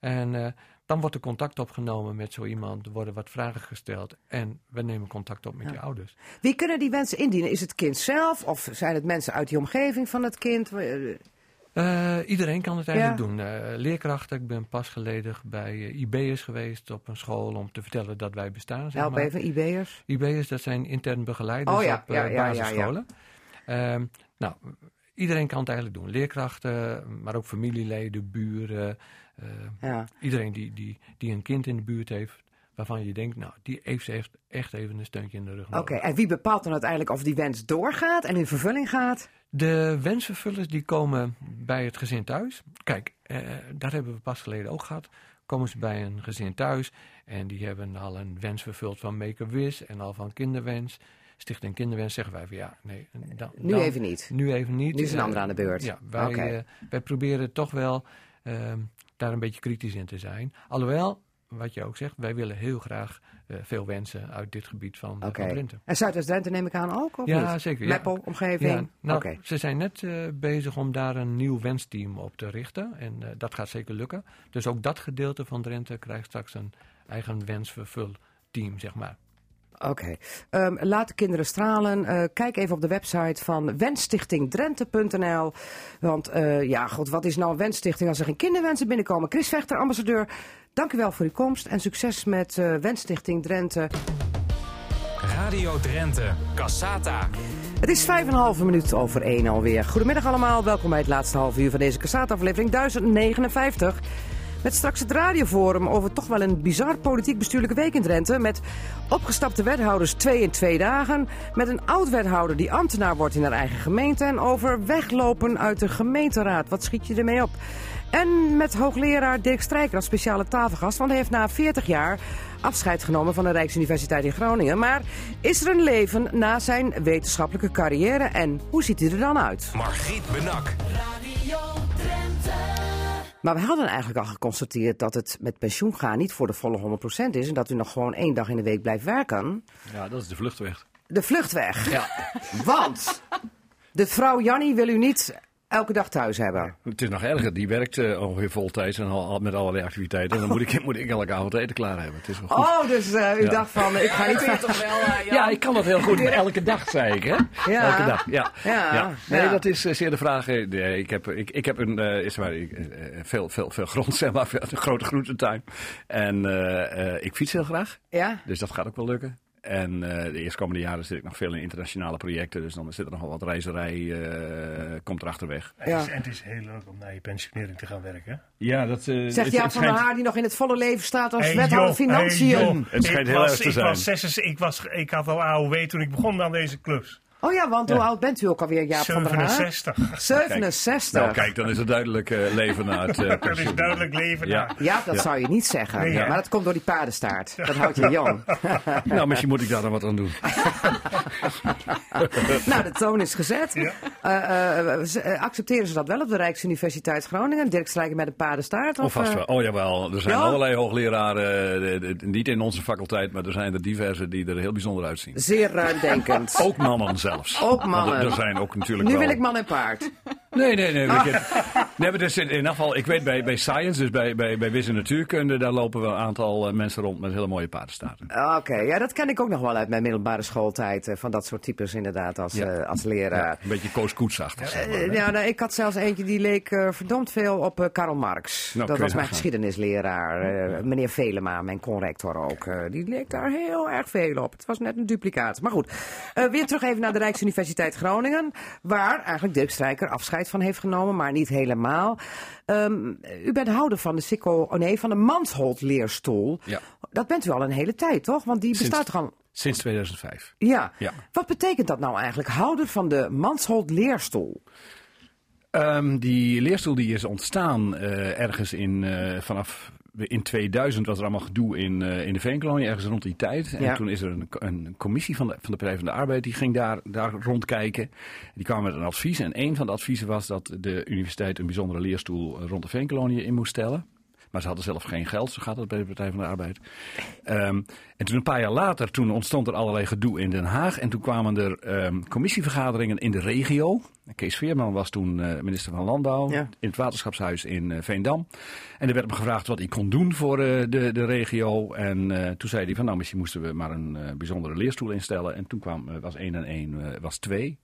En dan wordt er contact opgenomen met zo iemand. Er worden wat vragen gesteld. En we nemen contact op met je ouders. Wie kunnen die wensen indienen? Is het kind zelf of zijn het mensen uit die omgeving van het kind? Eh, iedereen kan het eigenlijk Ja. doen. Eh, leerkrachten, ik ben pas geleden bij eh, IB'ers geweest op een school om te vertellen dat wij bestaan. Zeg Help maar. even, IB'ers. IB'ers, dat zijn intern begeleiders Oh ja, op ja, basisscholen. Ehm, nou, iedereen kan het eigenlijk doen. Leerkrachten, maar ook familieleden, buren. Eh, Ja. iedereen die, die, die een kind in de buurt heeft waarvan je denkt, nou, die heeft echt, echt even een steuntje in de rug Oké, en wie bepaalt dan uiteindelijk of die wens doorgaat en in vervulling gaat? De wensvervullers die komen bij het gezin thuis. Kijk, eh, daar hebben we pas geleden ook gehad. Komen ze bij een gezin thuis en die hebben al een wens vervuld van Make-A-Wish en al van kinderwens. Stichting Kinderwens zeggen wij van ja, nee. Dan, Nu dan- even niet. Nu even niet. Nu is een Eh, ander aan de beurt. Ja, wij, wij proberen toch wel ehm, daar een beetje kritisch in te zijn. Alhoewel, wat je ook zegt, wij willen heel graag eh, veel wensen uit dit gebied van, eh, van Drenthe. En Zuidoost-Drenthe neem ik aan ook, of Ja, niet? zeker, ja. Meppel, omgeving? Ja, nou, Oké. Ze zijn net eh, bezig om daar een nieuw wensteam op te richten. En dat gaat zeker lukken. Dus ook dat gedeelte van Drenthe krijgt straks een eigen wensvervulteam, zeg maar. Oké. Ehm, laat de kinderen stralen. Eh, kijk even op de website van wensstichtingdrenthe.nl. Want eh, ja, god, wat is nou een wensstichting als er geen kinderwensen binnenkomen? Chris Vechter, ambassadeur, dank u wel voor uw komst. En succes met eh Wensstichting Drenthe. Radio Drenthe, Cassata. Het is vijf en een halve minuut over één alweer. Goedemiddag allemaal, welkom bij het laatste half uur van deze Cassata-aflevering 1059. Met straks het radioforum over toch wel een bizar politiek bestuurlijke week in Drenthe. Met opgestapte wethouders twee in twee dagen. Met een oud-wethouder die ambtenaar wordt in haar eigen gemeente. En over weglopen uit de gemeenteraad. Wat schiet je ermee op? En met hoogleraar Dirk Strijker als speciale tafelgast. Want hij heeft na 40 jaar afscheid genomen van de Rijksuniversiteit in Groningen. Maar is er een leven na zijn wetenschappelijke carrière? En hoe ziet hij er dan uit? Margriet Benak. Radio Drenthe. Maar we hadden eigenlijk al geconstateerd dat het met pensioen gaan niet voor de volle 100% is. En dat u nog gewoon één dag in de week blijft werken. Ja, dat is de vluchtweg. De vluchtweg. Ja. *laughs* Want de vrouw Jannie wil u niet elke dag thuis hebben. Het is nog erger, die werkt eh, ongeveer voltijds en al, al met allerlei activiteiten. En dan moet ik, moet ik elke avond eten klaar hebben. Het is wel goed. Oh, dus eh, u Ja. dacht van, ik ga niet toch wel, Ja, ik kan dat heel goed. Maar elke dag, zei ik, hè? Ja. Elke dag, ja. Ja, Nee, ja. dat is eh, zeer de vraag. eh, nee, ik, heb, ik, ik heb een, eh, is maar, ik, eh, eh, veel, veel, veel grond, *laughs* zeg maar, een grote groentetuin. En eh, eh, ik fiets heel graag, Ja? dus dat gaat ook wel lukken. En eh, de eerstkomende jaren zit ik nog veel in internationale projecten. Dus dan zit er nog wel wat reizerij, eh, komt er achterweg. Het, Ja. is, en het is heel leuk om na je pensionering te gaan werken. Ja, dat eh, Zegt het- Jaap het van der schijnt- Haar die nog in het volle leven staat als Hey, wethouder joh, Financiën. hey. Het schijnt ik heel was, erg te ik zijn. Was zes, ik, was, ik had al AOW toen ik begon aan deze clubs. Oh ja, want hoe oud bent u ook alweer, Jaap van der Haar? 67. 67. Nou, kijk, dan is het duidelijk eh, leven na het eh, Dat is duidelijk leven. Ja. na. Ja, dat zou je niet zeggen. Nee, maar dat komt door die paardenstaart. Dat houdt je jong. *laughs* Nou, misschien moet ik daar dan wat aan doen. *laughs* nou, de toon is gezet. Eh, accepteren ze dat wel op de Rijksuniversiteit Groningen? Dirk Strijker met een paardenstaart? Of vast eh, wel. Oh jawel, er zijn allerlei hoogleraren, niet in onze faculteit, maar er zijn er diverse die er heel bijzonder uitzien. Zeer ruimdenkend. *laughs* Ook mannen zelfs. Ook mannen. Want Er, er zijn ook natuurlijk nu wel... wil ik man en paard. Nee, nee, nee. *laughs* nee maar dus in, in ieder geval, ik weet bij, bij Science, dus bij, bij, bij Wis en Natuurkunde, daar lopen wel een aantal eh, mensen rond met hele mooie paardenstaarten. Oké, ja, dat ken ik ook nog wel uit mijn middelbare schooltijd. eh, van dat soort types inderdaad als, Ja. eh, als leraar. Ja, een beetje Koos Koetsachtig. zeg maar, hè. Ja, nou, ik had zelfs eentje die leek verdomd veel op Karl Marx. Nou, dat was mijn geschiedenisleraar. meneer Velema, mijn conrector ook. die leek daar heel erg veel op. Het was net een duplicaat. Maar goed, weer terug even naar de Rijksuniversiteit Groningen. Waar eigenlijk Dirk Strijker afscheid van heeft genomen, maar niet helemaal. Ehm, u bent houder van de Sikko, oh nee, van de Mansholt-leerstoel. Ja. Dat bent u al een hele tijd, toch? Want die bestaat al... Sinds 2005. Ja. Ja. Wat betekent dat nou eigenlijk? Houder van de Mansholt-leerstoel. Ehm, die leerstoel die is ontstaan eh, ergens in, eh, vanaf in 2000 was er allemaal gedoe in, eh, in de Veenkolonie, ergens rond die tijd. En Ja. toen is er een, een commissie van de, van de Partij van de Arbeid, die ging daar, daar rondkijken. Die kwam met een advies en een van de adviezen was dat de universiteit een bijzondere leerstoel eh, rond de Veenkolonie in moest stellen. Maar ze hadden zelf geen geld, zo gaat het bij de Partij van de Arbeid. Ehm, en toen een paar jaar later, toen ontstond er allerlei gedoe in Den Haag. En toen kwamen er ehm, commissievergaderingen in de regio. Kees Veerman was toen eh, minister van Landbouw Ja. in het waterschapshuis in eh, Veendam. En er werd hem gevraagd wat hij kon doen voor eh, de, de regio. En toen zei hij van nou misschien moesten we maar een bijzondere leerstoel instellen. En toen kwam, was één en één was twee.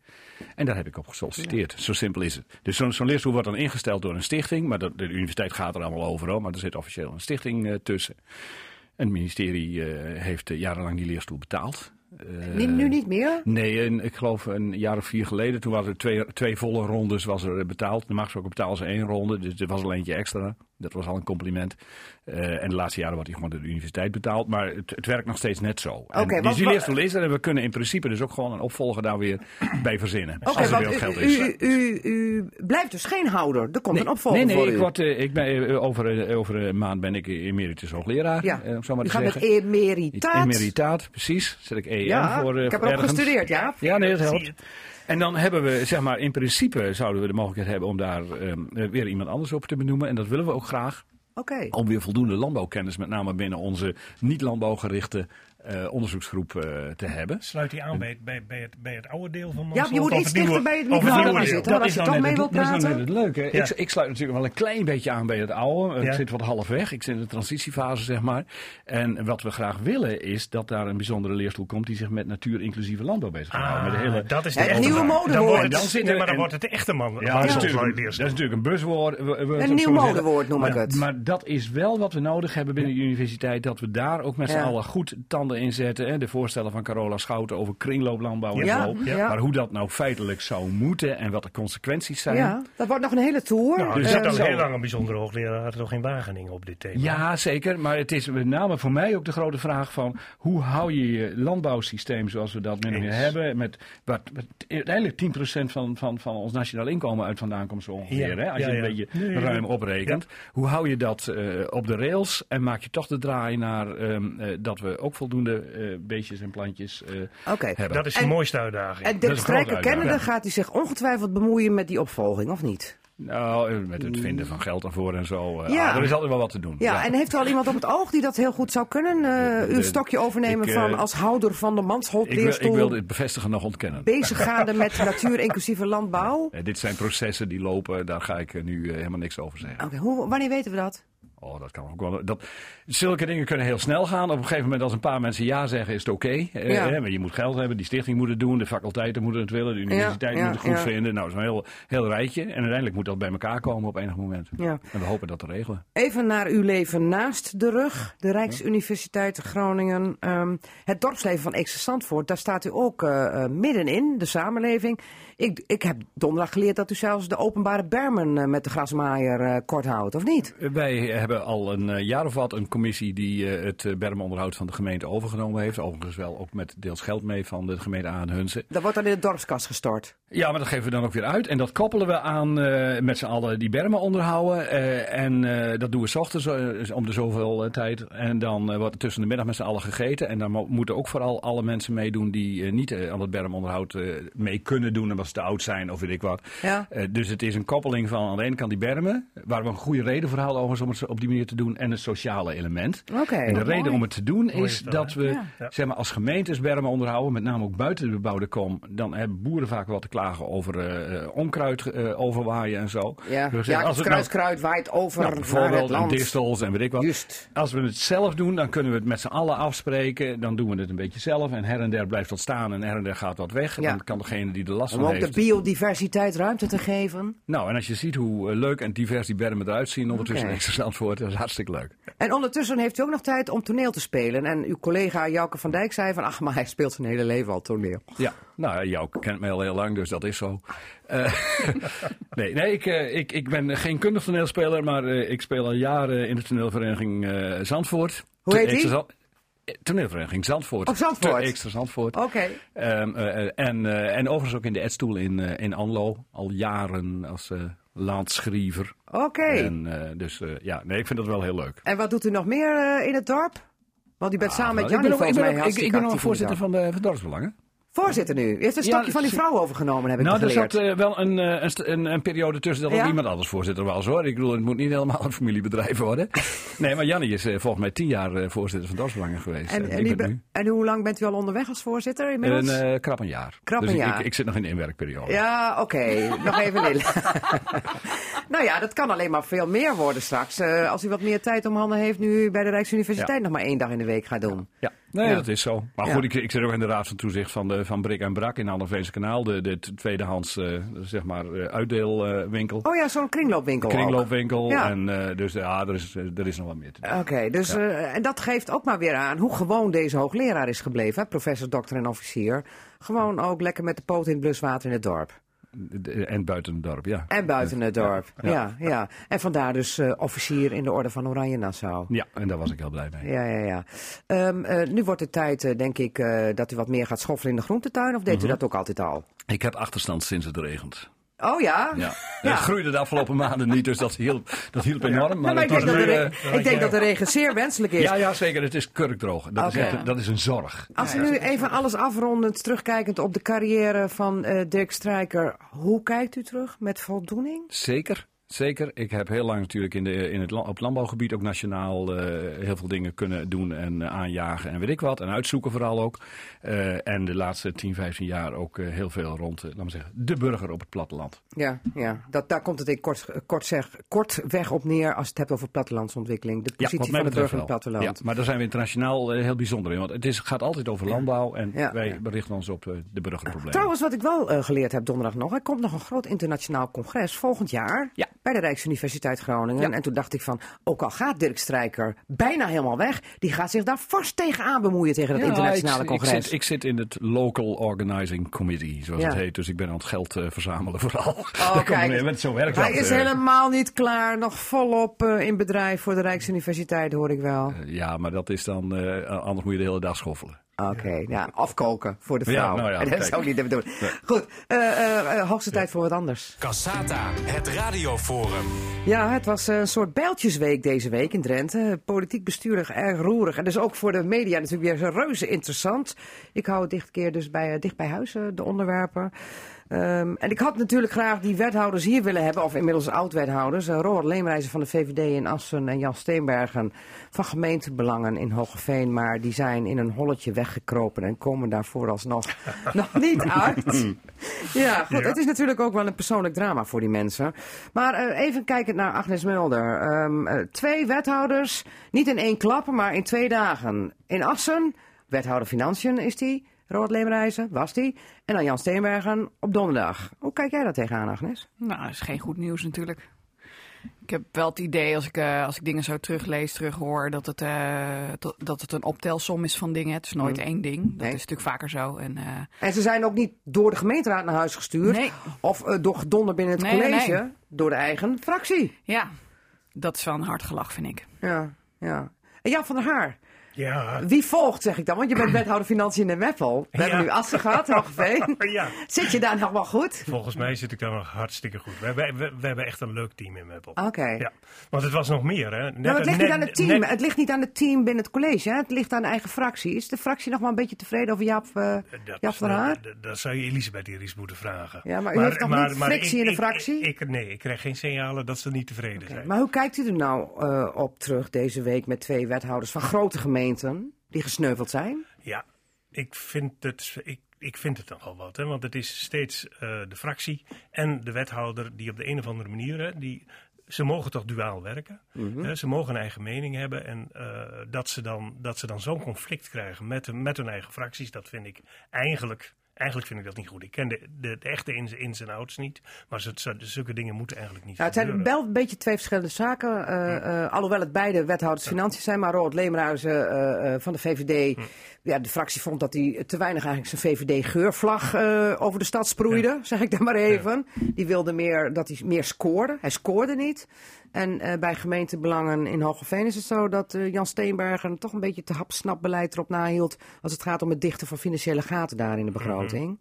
En daar heb ik op gesolliciteerd. Zo simpel is het. Dus zo'n zo'n leerstoel wordt dan ingesteld door een stichting. Maar de, de universiteit gaat er allemaal over. hoor, Maar er zit officieel een stichting tussen. En het ministerie eh, heeft eh, jarenlang die leerstoel betaald. Eh, Nu, nu niet meer? Nee, en ik geloof een jaar of vier geleden, toen waren er twee, twee volle rondes was er betaald. Normaal gesproken betalen ze één ronde, dus er was al eentje extra. Dat was al een compliment. Eh, en de laatste jaren wordt hij gewoon door de universiteit betaald. Maar het, het werkt nog steeds net zo. En dus want die is er en we kunnen in principe dus ook gewoon een opvolger daar weer *clears throat* bij verzinnen. Oké, als er want u, geld is. u, u, u blijft dus geen houder. Er komt Nee, een opvolger nee, nee, voor ik, word, eh, ik ben, eh, over, over een maand ben ik emeritus hoogleraar. ja. om zo maar u te gaat met emeritaat. Emeritaat, precies. Zet ik EM Ja, voor. ik heb er ook gestudeerd, ja. Ja, nee, dat helpt. En dan hebben we, zeg maar, in principe zouden we de mogelijkheid hebben om daar ehm, eh, weer iemand anders op te benoemen. En dat willen we ook graag. Oké. Om weer voldoende landbouwkennis, met name binnen onze niet-landbouwgerichte eh, onderzoeksgroep eh, te hebben. Sluit die aan bij, het- bij, bij, het, bij het oude deel van Ja, je moet iets dichter bij het of het microfoon zitten. hoor, als je toch net mee wilt dat is praten. het leuke. Ja. Ik, ik sluit natuurlijk wel een klein beetje aan bij het oude. Ik zit wat half weg. Ik zit in de transitiefase, zeg maar. En wat we graag willen is dat daar een bijzondere leerstoel komt die zich met natuur-inclusieve landbouw bezig gaat houden. Met de hele, Ah, dat is de Het nieuwe modewoord. Dan dan zitten nee, maar dan wordt het de echte man. Ja, dat is, natuurlijk, leerstoel. dat is natuurlijk een buzzwoord. wo- wo- Een nieuw modewoord noem ik het. Maar dat is wel wat we nodig hebben binnen de universiteit. Dat we daar ook met z'n allen goed tanden inzetten. Hè? De voorstellen van Carola Schouten over kringlooplandbouw en Ja, zo. ja. Maar hoe dat nou feitelijk zou moeten en wat de consequenties zijn. Ja, dat wordt nog een hele tour. Nou, Dus zit dat al heel lang een bijzondere hoogleraar toch in Wageningen op dit thema. Ja, zeker. Maar het is met name voor mij ook de grote vraag van hoe hou je je landbouwsysteem zoals we dat Eens. hebben. Met, wat, wat uiteindelijk 10% van, van, van ons nationaal inkomen uit vandaan komt zo ongeveer. Ja, hè? Als ja, je een beetje ruim oprekent. Hoe hou je dat eh, op de rails en maak je toch de draai naar ehm, eh, dat we ook voldoende eh, beestjes en plantjes eh, Oké. hebben. Dat is de En- mooiste uitdaging. En grote Strijker kennende gaat hij zich ongetwijfeld bemoeien met die opvolging, of niet? Nou, eh, met het vinden van geld ervoor en zo. eh, Ja. ah, er is altijd wel wat te doen. Ja, en heeft u al iemand op het oog die dat heel goed zou kunnen? eh, uw de- stokje overnemen ik, van als houder van de Mansholt-leerstoel. ik wil dit bevestigen nog ontkennen. bezig gaande met *laughs* natuur inclusieve landbouw. Eh, dit zijn processen die lopen, daar ga ik nu helemaal niks over zeggen. Oké, wanneer weten we dat? Oh, dat kan ook wel. Dat, zulke dingen kunnen heel snel gaan. Op een gegeven moment, als een paar mensen ja zeggen, is het oké. Eh, Ja. maar je moet geld hebben, die stichting moet het doen, de faculteiten moeten het willen, de universiteit ja, moet het goed vinden. Nou, zo'n heel, heel rijtje. En uiteindelijk moet dat bij elkaar komen op enig moment. Ja. En we hopen dat te regelen. Even naar uw leven naast de rug. De Rijksuniversiteit Groningen. Ehm, het dorpsleven van Zandvoort. Daar staat u ook eh, eh, middenin, de samenleving. Ik, ik heb donderdag geleerd dat u zelfs de openbare bermen eh, met de grasmaaier eh, kort houdt, of niet? Wij hebben al een eh, jaar of wat een commissie die het bermonderhoud van de gemeente overgenomen heeft. Overigens wel ook met deels geld mee van de gemeente Aanhunsen. Dat wordt dan in de dorpskas gestort. Ja, maar dat geven we dan ook weer uit. En dat koppelen we aan met z'n allen die bermen onderhouden. En dat doen we s ochtends om de zoveel tijd. En dan wordt er tussen de middag met z'n allen gegeten. En dan mo- moeten ook vooral alle mensen meedoen die niet aan het bermonderhoud mee kunnen doen. Ze te oud zijn of weet ik wat. Ja. Eh, dus het is een koppeling van aan de ene kant die bermen. Waar we een goede reden voor hadden overigens om het op die manier te doen. En het sociale element. Oké. En de reden mooi. om het te doen Mooi is dat, dat hè? we Ja. Zeg maar, als gemeentes bermen onderhouden, met name ook buiten de bebouwde kom, dan hebben boeren vaak wat te klagen over eh, eh, onkruid eh, overwaaien en zo. Ja, Dus ja als het het nou- kruid waait over nou, naar het bijvoorbeeld en land. distels en weet ik wat. Als we het zelf doen, dan kunnen we het met z'n allen afspreken. Dan doen we het een beetje zelf. En her en der blijft wat staan en her en der gaat wat weg. En Ja. dan kan degene die er last van de biodiversiteit ruimte te geven. Nou, en als je ziet hoe eh, leuk en divers die bermen eruit zien ondertussen in Extra Zandvoort, dat is hartstikke leuk. En ondertussen heeft u ook nog tijd om toneel te spelen. En uw collega Jouke van Dijk zei van... ach, maar hij speelt zijn hele leven al toneel. Ja, nou, jou kent mij al heel lang, dus dat is zo. Eh, *laughs* nee, nee ik, eh, ik, ik ben geen kundig toneelspeler, maar ik speel al jaren in de toneelvereniging Zandvoort. Hoe heet die? Toneelvereniging Zandvoort. Oh, Zandvoort. Extra Zandvoort. Oké. Ehm, eh, eh, en, eh, en overigens ook in de Edstoel in, in Anlo, al jaren als landschrijver. Oké. En dus ja, nee, ik vind dat wel heel leuk. En wat doet u nog meer in het dorp? Want u bent samen met ik Jannie ook, ik ben, ook- ik, ik ben actief in voorzitter van de van Dorpsbelangen. Voorzitter nu. U heeft een Ja, stokje van die vrouw overgenomen, heb ik Nou, er geleerd. zat eh, wel een, eh, een, een, een periode tussen dat Ja? iemand anders voorzitter was hoor. Ik bedoel, het moet niet helemaal een familiebedrijf worden. *laughs* nee, maar Jannie is eh, volgens mij tien jaar voorzitter van Dorpsbelangen geweest. en, En en, ik u ben be- nu en hoe lang bent u al onderweg als voorzitter inmiddels? een krap een jaar. Krap dus een ik- jaar. Ik, ik zit nog in de inwerkperiode. Ja, oké. *laughs* Nog even in. *laughs* nou ja, dat kan alleen maar veel meer worden straks. als u wat meer tijd om handen heeft nu bij de Rijksuniversiteit Ja. nog maar één dag in de week gaat doen. Ja, nee, Ja. dat is zo. Maar Ja. goed, ik, ik zit ook in de raad van toezicht van, de, van Brik en Brak in Anderveense Kanaal. De, de tweedehands, eh, zeg maar, eh, uitdeelwinkel. Oh ja, zo'n kringloopwinkel. Kringloopwinkel. Ja. En eh, dus ja, er is, er is nog wat meer te doen. Oké, dus, en dat geeft ook maar weer aan hoe gewoon deze hoogleraar is gebleven. Hè? Professor, dokter en officier. Gewoon ook lekker met de poot in het bluswater in het dorp. En buiten het dorp, ja. En buiten het dorp. Ja, Ja. ja. En vandaar dus eh, officier in de orde van Oranje Nassau. Ja, en daar was ik heel blij mee. Ja, ja, ja. Ehm, eh, nu wordt het tijd, eh, denk ik, dat u wat meer gaat schoffelen in de groentetuin. Of deed Mhm. u dat ook altijd al? Ik heb achterstand sinds het regent. Oh ja? Ja. Groeide de afgelopen maanden niet, dus dat hielp, dat hielp enorm. Maar, Nou, maar ik denk, dat de, eh, ik denk dat de regen zeer wenselijk is. ja, ja, zeker. Het is kurkdroog. Dat, is, echt- dat is een zorg. Als u nu even alles afrondend, terugkijkend op de carrière van eh, Dirk Strijker. Hoe kijkt u terug? Met voldoening? Zeker. Zeker. Ik heb heel lang natuurlijk in, de, in het, op het landbouwgebied ook nationaal eh, heel veel dingen kunnen doen en eh, aanjagen en weet ik wat. En uitzoeken vooral ook. Eh, en de laatste 10, 15 jaar ook heel veel rond, laat maar zeggen, de burger op het platteland. Ja, ja. Dat, daar komt het in kort, kort, zeg, kort weg op neer als je het hebt over plattelandsontwikkeling. De positie van de burger op het platteland. Ja, maar daar zijn we internationaal heel bijzonder in. Want het is, gaat altijd over landbouw en Ja. wij berichten ons op de burgerproblemen. Trouwens, wat ik wel geleerd heb donderdag nog. Er komt nog een groot internationaal congres volgend jaar. Ja. Bij de Rijksuniversiteit Groningen. Ja. En toen dacht ik van, ook al gaat Dirk Strijker bijna helemaal weg, die gaat zich daar vast tegenaan bemoeien tegen Ja, internationale ik, congres. Ik zit, ik zit in het Local Organizing Committee, zoals Ja. het heet. Dus ik ben aan het geld eh, verzamelen vooral. Oh, *laughs* Daar kijk, neer. Zo werkt Hij dat. is eh. helemaal niet klaar, nog volop eh, in bedrijf voor de Rijksuniversiteit, hoor ik wel. Ja, maar dat is dan... anders moet je de hele dag schoffelen. Oké, ja, afkoken voor de Ja, vrouw. nou ja, *laughs* dat zou ik niet de bedoeling. Goed, eh, eh, eh, hoogste tijd voor wat anders. Cassata, het radioforum. Ja, het was een soort bijltjesweek deze week in Drenthe. Politiek bestuurlijk erg roerig. En dus ook voor de media natuurlijk weer reuze interessant. Ik hou het dicht keer dus bij, dicht bij huis, de onderwerpen. Ehm, en ik had natuurlijk graag die wethouders hier willen hebben, of inmiddels oud-wethouders. Uh, Robert Leemreizen van de VVD in Assen en Jan Steenbergen van gemeentebelangen in Hogeveen. Maar die zijn in een holletje weggekropen en komen daar vooralsnog *laughs* nog niet uit. Ja, goed. Het is natuurlijk ook wel een persoonlijk drama voor die mensen. Maar eh, even kijkend naar Agnes Mulder. Ehm, eh, twee wethouders, niet in één klap, maar in twee dagen. In Assen, wethouder Financiën is die. Robert Leemreizen, was die. En dan Jan Steenbergen op donderdag. Hoe kijk jij daar tegenaan, Agnes? Nou, dat is geen goed nieuws natuurlijk. Ik heb wel het idee, als ik, eh, als ik dingen zo teruglees, terughoor, dat het, eh, dat, het een optelsom is van dingen. Het is nooit één ding. Dat Mm. Nee. is natuurlijk vaker zo. En, eh, En ze zijn ook niet door de gemeenteraad naar huis gestuurd. Nee. Of door gedonder binnen het Nee, college. Door de eigen fractie. ja, dat is wel een hard gelach, vind ik. Ja, ja. En Jan van der Haar. Ja. Wie volgt, zeg ik dan? Want je bent wethouder Financiën in Meppel. We hebben Ja. nu Assen gehad, Hogeveen. *laughs* ja, Zit je daar nog wel goed? volgens mij zit ik daar nog hartstikke goed. We, we, we, we hebben echt een leuk team in Meppel. Oké. Ja, want het was nog meer, hè? Net, Nou, het ligt niet aan het team. net- Het ligt niet aan het team binnen het college. Hè? Het ligt aan de eigen fractie. Is de fractie nog wel een beetje tevreden over Jaap, dat, Jaap van Haar? dat- dat zou je Elisabeth Iris moeten vragen. Ja, maar u heeft nog niet frictie ik- in de fractie? Ik, ik- nee, ik krijg geen signalen dat ze niet tevreden zijn. Maar hoe kijkt u er nou eh, op terug deze week met twee wethouders van grote gemeenten die gesneuveld zijn? Ja, ik vind het, ik, ik vind het nogal wat. Hè, want het is steeds eh, de fractie en de wethouder die op de een of andere manier... Hè, die, ze mogen toch duaal werken. Mhm. hè, ze mogen een eigen mening hebben. En eh, dat ze dan, dat ze dan zo'n conflict krijgen met, met hun eigen fracties... dat vind ik eigenlijk... Eigenlijk vind ik dat niet goed. Ik ken de, de, de echte ins, ins en outs niet. Maar zulke dingen moeten eigenlijk niet Nou, het zijn wel een beetje twee verschillende zaken. eh, eh, alhoewel het beide wethouders financiën zijn. Maar Robert Leemruizen eh, van de VVD. Ja, de fractie vond dat hij te weinig eigenlijk zijn VVD-geurvlag over de stad sproeide. Zeg ik dan maar even. Die wilde meer dat hij meer scoorde. Hij scoorde niet. En eh, bij gemeentebelangen in Hogeveen is het zo dat eh, Jan Steenbergen toch een beetje te hapsnap beleid erop nahield. Als het gaat om het dichten van financiële gaten daar in de begroting.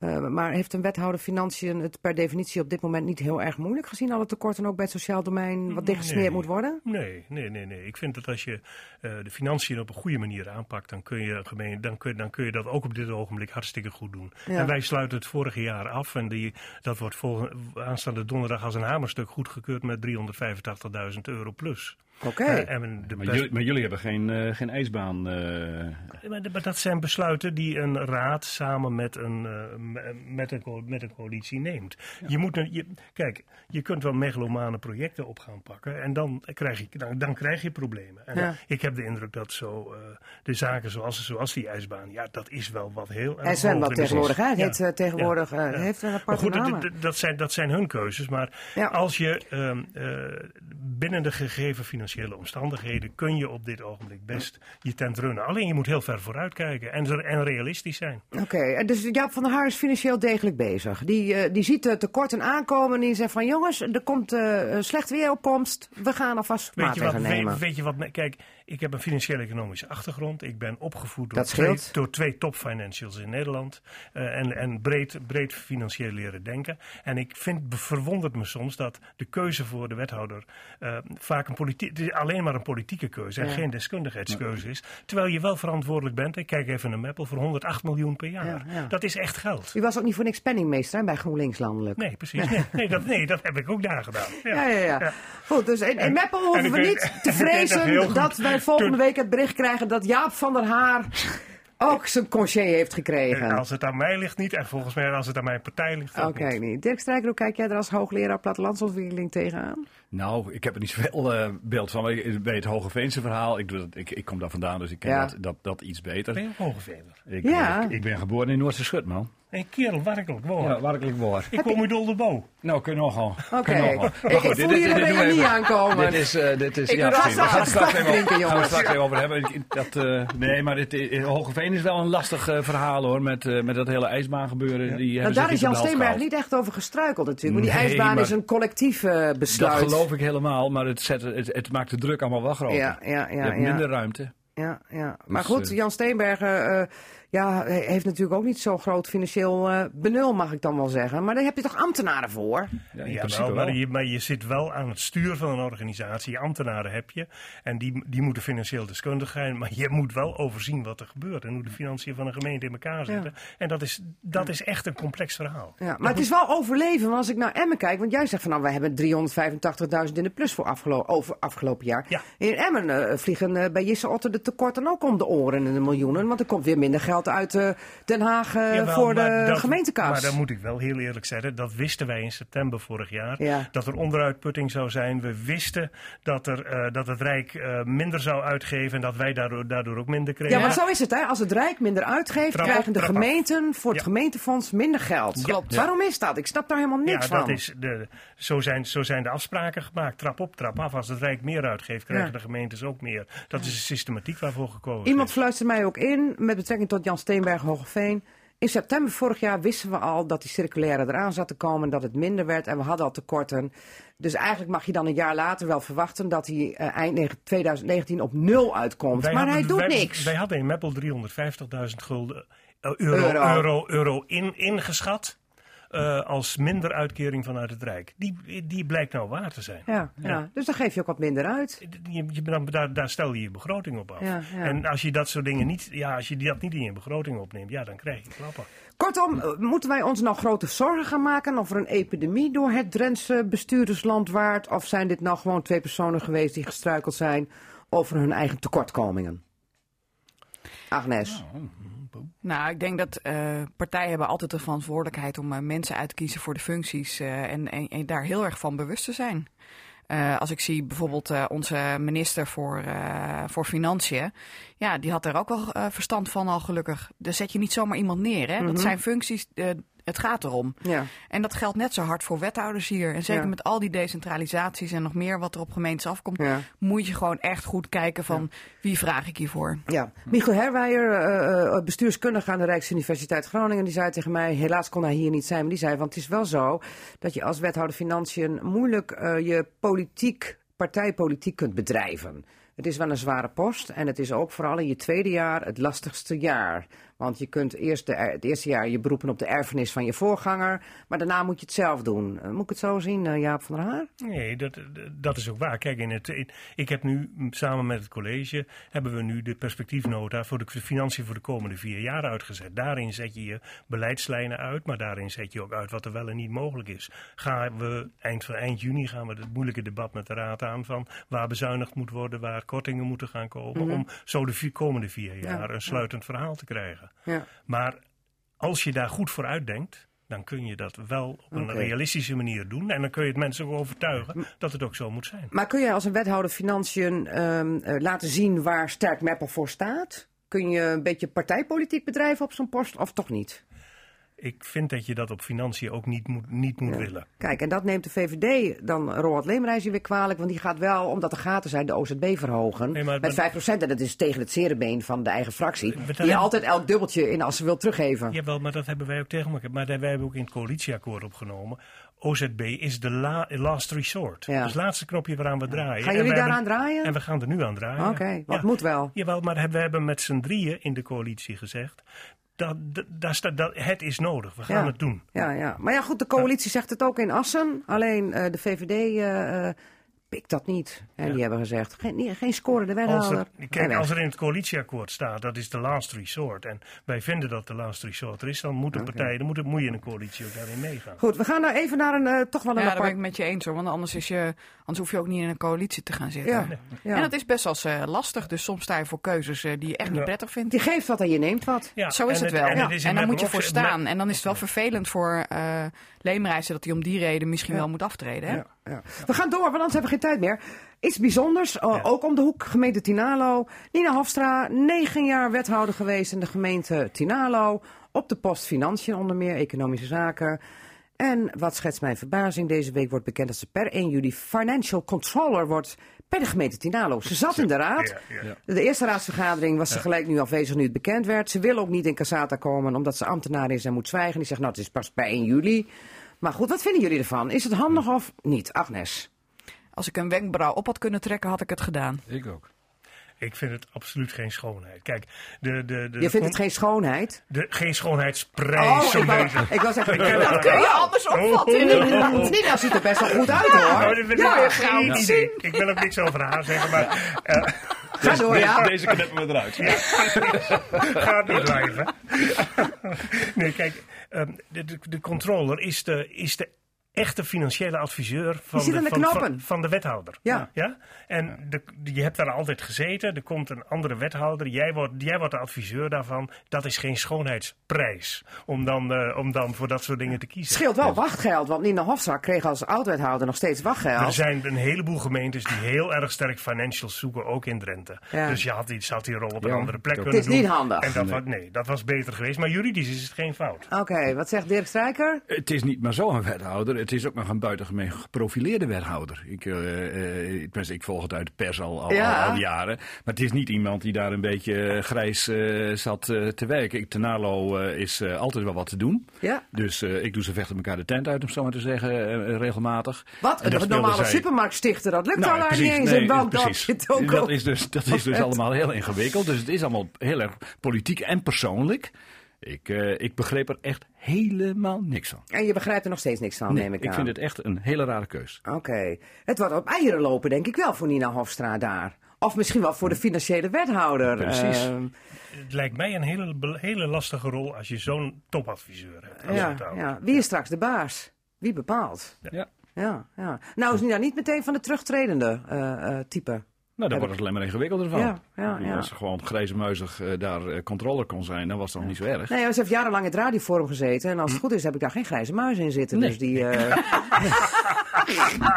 Uh, maar heeft een wethouder financiën het per definitie op dit moment niet heel erg moeilijk gezien alle tekorten ook bij het sociaal domein wat dichtgesmeerd Nee. moet worden? Nee, nee, nee, nee. Ik vind dat als je eh, de financiën op een goede manier aanpakt, dan kun, je gemeen, dan, kun, dan kun je dat ook op dit ogenblik hartstikke goed doen. Ja. En wij sluiten het vorige jaar af en die, dat wordt volgende, aanstaande donderdag als een hamerstuk goedgekeurd met 385.000 euro plus. Oké. Maar best- maar jullie hebben geen, eh, geen ijsbaan. eh, maar, maar dat zijn besluiten die een raad samen met een, eh, met een, met een coalitie neemt. Je moet een, je, kijk, je kunt wel megalomane projecten op gaan pakken en dan krijg je, dan, dan krijg je problemen. En Ja. ik heb de indruk dat zo, eh, de zaken zoals, zoals die ijsbaan, ja, dat is wel wat heel. En zwembad de tegenwoordig, hè? Ja. heet tegenwoordig, Ja. Ja. heeft een Maar aparte goed, dat, zijn, dat zijn hun keuzes. Maar Ja. als je ehm, eh, binnen de gegeven financiële omstandigheden kun je op dit ogenblik best je tent runnen. Alleen je moet heel ver vooruit kijken en, en realistisch zijn. Oké, en dus Jaap van der Haar is financieel degelijk bezig. Die, eh, die ziet de tekorten aankomen en die zegt van jongens, er komt eh, een slecht weeropkomst. We gaan alvast Weet je, wat, maatregelen nemen. weet, weet je wat? Kijk, ik heb een financiële economische achtergrond. Ik ben opgevoed door, twee, door twee top financials in Nederland. eh, en en breed, breed financieel leren denken. En ik vind, verwondert me soms dat de keuze voor de wethouder eh, vaak een politiek, alleen maar een politieke keuze en Ja. geen deskundigheidskeuze is. Terwijl je wel verantwoordelijk bent, ik kijk even naar Meppel, voor 108 miljoen per jaar. Ja, ja. Dat is echt geld. U was ook niet voor niks penningmeester hè, bij GroenLinks landelijk. Nee, precies. Nee, nee, dat, nee, dat heb ik ook daar gedaan. Ja, ja, ja. Goed, dus in, in Meppel hoeven en we niet te *laughs* vrezen dat wij volgende week het bericht krijgen dat Jaap van der Haar ook zijn congé heeft gekregen. En als het aan mij ligt niet, en volgens mij als het aan mijn partij ligt ook Oké, niet. niet. Dirk Strijker, hoe kijk jij er als hoogleraar plattelandsontwikkeling tegenaan? Nou, ik heb er niet *laughs* zoveel eh, beeld van. Ik- Bij het Hogeveense verhaal, ik, doe dat, ik, ik kom daar vandaan, dus ik ken Ja. dat, dat, dat iets beter. Ben je Hogevener? Ik, Ja. ik, ik ben geboren in Noordse Schut, man. Een kerel, werkelijk waar. Ja, werkelijk waar. Ik kom uit Oldenbo. Nou, kun je nogal. Oké. Je. Ik- Maar voel we reactie even- aankomen. Dit is, eh, dit is, Ik ja, we straks straks even drinken, over- gaan straks even over hebben. Dat, eh, nee, maar dit, eh, Hogeveen is wel een lastig verhaal hoor, met, eh, met dat hele ijsbaangebeuren. Die Nou, daar is niet Jan Steenberg niet echt over gestruikeld natuurlijk. Want die Nee, ijsbaan maar- is een collectief eh, Dat besluit. geloof ik helemaal, maar het, zet, het, het maakt de druk allemaal wel groter. Ja, ja, Je ja. hebt ja. minder ruimte. Ja, ja. Maar Dus, goed, Jan Steenbergen eh, ja, he- heeft natuurlijk ook niet zo'n groot financieel eh, benul, mag ik dan wel zeggen. Maar daar heb je toch ambtenaren voor? Ja, maar, je, maar je zit wel aan het stuur van een organisatie. Ambtenaren heb je. En die, die moeten financieel deskundig zijn. Maar je moet wel overzien wat er gebeurt. En hoe de financiën van een gemeente in elkaar zitten. En dat is, dat is echt een complex verhaal. Ja, maar het is wel overleven. Want als ik naar Emmen kijk, want jij zegt van nou, wij hebben 385.000 in de plus voor afgelo over afgelopen jaar. Ja. In Emmen eh, vliegen eh, bij Jisse Otter de tekorten ook om de oren en de miljoenen. Want er komt weer minder geld uit eh, Den Haag eh, Jawel, voor de maar dat- gemeentekas. Maar dan moet ik wel heel eerlijk zeggen, dat wisten wij in september vorig jaar. Ja. Dat er onderuitputting zou zijn. We wisten dat, er, eh, dat het Rijk minder zou uitgeven en dat wij daardoor, daardoor ook minder kregen. Ja, maar zo is het. Hè? Als het Rijk minder uitgeeft, Trap krijgen de trap gemeenten voor het gemeentefonds minder geld. Klopt. Waarom is dat? Ik snap daar helemaal niks ja, van. dat is de, zo, zijn, zo zijn de afspraken gemaakt. Trap op, trap af. Als het Rijk meer uitgeeft, krijgen de gemeentes ook meer. Dat is de systematiek waarvoor gekozen Iemand is. fluistert mij ook in met betrekking tot Jan Steenberg Hogeveen. In september vorig jaar wisten we al dat die circulaire eraan zat te komen, en dat het minder werd en we hadden al tekorten. Dus eigenlijk mag je dan een jaar later wel verwachten dat hij eh, eind negen- 2019 op nul uitkomt. Wij maar hij doet wij- niks. Wij hadden in Meppel 350.000 gulden eh, euro, Euro. euro. euro, in, ingeschat. Eh, als minder uitkering vanuit het Rijk. Die, die blijkt nou waar te zijn. ja, ja. dus dan geef je ook wat minder uit. Je, je, dan- daar, daar stel je je begroting op af. Ja, ja. En als je dat soort dingen niet, ja, als je dat niet in je begroting opneemt, ja, dan krijg je klappen. Kortom, eh, moeten wij ons nou grote zorgen gaan maken over een epidemie door het Drentse bestuurdersland waard? Of zijn dit nou gewoon twee personen geweest die gestruikeld zijn over hun eigen tekortkomingen? Agnes. Nou, ik denk dat eh, partijen hebben altijd de verantwoordelijkheid om eh, mensen uit te kiezen voor de functies eh, en, en, en daar heel erg van bewust te zijn. Als ik zie bijvoorbeeld onze minister voor, voor Financiën, ja, die had er ook wel verstand van al gelukkig. Daar zet je niet zomaar iemand neer, hè? Dat zijn functies, het gaat erom. Ja. En dat geldt net zo hard voor wethouders hier. En zeker Ja. met al die decentralisaties en nog meer wat er op gemeentes afkomt, Ja. moet je gewoon echt goed kijken van wie vraag ik hiervoor. Ja, Michiel Herwijer, eh, eh, bestuurskundige aan de Rijksuniversiteit Groningen, die zei tegen mij, helaas kon hij hier niet zijn, maar die zei, want het is wel zo dat je als wethouder financiën moeilijk eh, je politiek, partijpolitiek kunt bedrijven. Het is wel een zware post en het is ook vooral in je tweede jaar het lastigste jaar. Want je kunt eerst de, het eerste jaar je beroepen op de erfenis van je voorganger, maar daarna moet je het zelf doen. Eh, moet ik het zo zien, eh, Jaap van der Haar? Nee, dat, dat is ook waar. Kijk, in het, in- ik heb nu samen met het college hebben we nu de perspectiefnota voor de financiën voor de komende vier jaar uitgezet. Daarin zet je je beleidslijnen uit, maar daarin zet je ook uit wat er wel en niet mogelijk is. Gaan we eind van eind juni gaan we het moeilijke debat met de raad aan van waar bezuinigd moet worden, waar kortingen moeten gaan komen, om zo de vi- komende vier jaar een sluitend verhaal te krijgen. Ja. Maar als je daar goed voor uitdenkt, dan kun je dat wel op een realistische manier doen. En dan kun je het mensen ook overtuigen dat het ook zo moet zijn. Maar kun je als een wethouder financiën ehm, eh, laten zien waar Sterk Meppel voor staat? Kun je een beetje partijpolitiek bedrijven op zo'n post of toch niet? Ik vind dat je dat op financiën ook niet moet, niet moet willen. Kijk, en dat neemt de VVD dan Roald Leemreize weer kwalijk. Want die gaat wel, omdat er gaten zijn, de OZB verhogen. Nee, maar- met 5%. En dat is tegen het zerenbeen van de eigen fractie. Die hebben- altijd elk dubbeltje in als ze wil teruggeven. Jawel, maar dat hebben wij ook tegen elkaar. Maar dat wij hebben ook in het coalitieakkoord opgenomen. OZB is de la- last resort. Ja. Dus het laatste knopje waaraan we draaien. Gaan jullie daaraan hebben- draaien? En we gaan er nu aan draaien. Oké, wat Ja. moet wel. Jawel, maar we hebben met z'n drieën in de coalitie gezegd. Dat, dat, dat, het is nodig, we gaan Ja. het doen. Ja, ja. Maar ja, goed, de coalitie zegt het ook in Assen. Alleen eh, de VVD eh, eh, pikt dat niet. En Ja. die hebben gezegd, geen, nee, geen scorende Als wethouder. er, kijk, als er in het coalitieakkoord staat, dat is de last resort. En wij vinden dat de last resort er is, dan moeten partijen, dan moet, moet je in een coalitie ook daarin meegaan. Goed, we gaan nou even naar een eh, toch wel een Ja, daar ben apart... ik met je eens hoor. Want anders, is je, anders hoef je ook niet in een coalitie te gaan zitten. Ja, ja. En dat is best wel eens, eh, lastig. Dus soms sta je voor keuzes eh, die je echt niet prettig vindt. Die geeft wat en je neemt wat. Ja, Zo is en het wel. En, Ja. het En dan moet je voor staan. En dan is het wel vervelend voor eh Leemreizen dat hij om die reden misschien Ja. wel moet aftreden. Hè? Ja. We gaan door, want anders hebben we geen tijd meer. Iets bijzonders, eh, ook om de hoek, gemeente Tinalo. Nina Hofstra, negen jaar wethouder geweest in de gemeente Tinalo. Op de post Financiën onder meer, economische zaken. En wat schetst mijn verbazing, deze week wordt bekend dat ze per 1 juli financial controller wordt bij de gemeente Tinalo. Ze zat in de raad. Ja, ja. De eerste raadsvergadering was ze gelijk nu afwezig nu het bekend werd. Ze wil ook niet in Casata komen omdat ze ambtenaar is en moet zwijgen. Die zegt nou het is pas bij 1 juli. Maar goed, wat vinden jullie ervan? Is het handig of niet, Agnes? Als ik een wenkbrauw op had kunnen trekken, had ik het gedaan. Ik ook. Ik vind het absoluut geen schoonheid. Kijk, de, de, de, Je vindt het geen schoonheid? de, geen schoonheidsprijs. ik zo'n wou, beetje. ik wou Ik ken *laughs* dat het. kun je anders opvatten. Nina ziet er best wel goed uit Oh, hoor. dat vind ik Ja, geen idee. Ik wil ook niks over haar zeggen, maar eh, Ga door, ja. Deze knippen we eruit. gaat niet blijven. nee, kijk, de, de, de controller is de, is de echte financiële adviseur van, zit aan de van, van, van de wethouder. Ja. Ja? En de, je hebt daar altijd gezeten, er komt een andere wethouder, jij wordt, jij wordt de adviseur daarvan. Dat is geen schoonheidsprijs om dan, eh, om dan voor dat soort dingen te Het kiezen. scheelt wel wachtgeld, want Nina Hofstra kreeg als oud-wethouder nog steeds Er wachtgeld. zijn een heleboel gemeentes die heel erg sterk financials zoeken, ook in Drenthe. Ja. Dus je had die, zou die rol op een Ja, andere plek kunnen Het is doen. niet handig. En dat, wa- nee, dat was beter geweest. Maar juridisch is het geen fout. Oké, wat zegt Dirk Strijker? Het is niet maar zo'n wethouder, het is ook nog een buitengemeen geprofileerde wethouder. Ik, eh, tenminste, ik volg het uit de pers al, al, Ja. al, al jaren. Maar het is niet iemand die daar een beetje eh, grijs zat te werken. Ik, Tenalo is altijd wel wat te doen. Ja. Dus ik doe ze vechten elkaar de tent uit, om zo maar te zeggen, regelmatig. Wat? En Een normale zij- supermarkt stichten, dat lukt Nou, al precies. niet eens. Nee, in dat is dus, dat is dus *laughs* allemaal heel ingewikkeld. Dus het is allemaal heel erg politiek en persoonlijk. Ik, ik begreep er echt helemaal niks van. En je begrijpt er nog steeds niks van, Nee, neem ik, ik aan. vind het echt een hele rare keus. Oké. Het wordt op eieren lopen, denk ik wel, voor Nina Hofstra daar. Of misschien wel voor de financiële wethouder. Precies. Ehm, Het lijkt mij een hele, hele lastige rol als je zo'n topadviseur hebt. als ja, ja. Wie is straks de baas? Wie bepaalt? Ja. Ja, ja. Nou is Nina niet meteen van de terugtredende eh, eh, type. Nou, daar wordt het alleen maar ingewikkelder van. Ja, ja, ja. Als ze gewoon grijze muizig eh, daar eh, controller kon zijn, dan was het nog niet zo erg. Nee, ze heeft jarenlang in het radioforum gezeten. En als het goed is, heb ik daar geen grijze muis in zitten. Nee. Dus die, eh, *laughs* *laughs*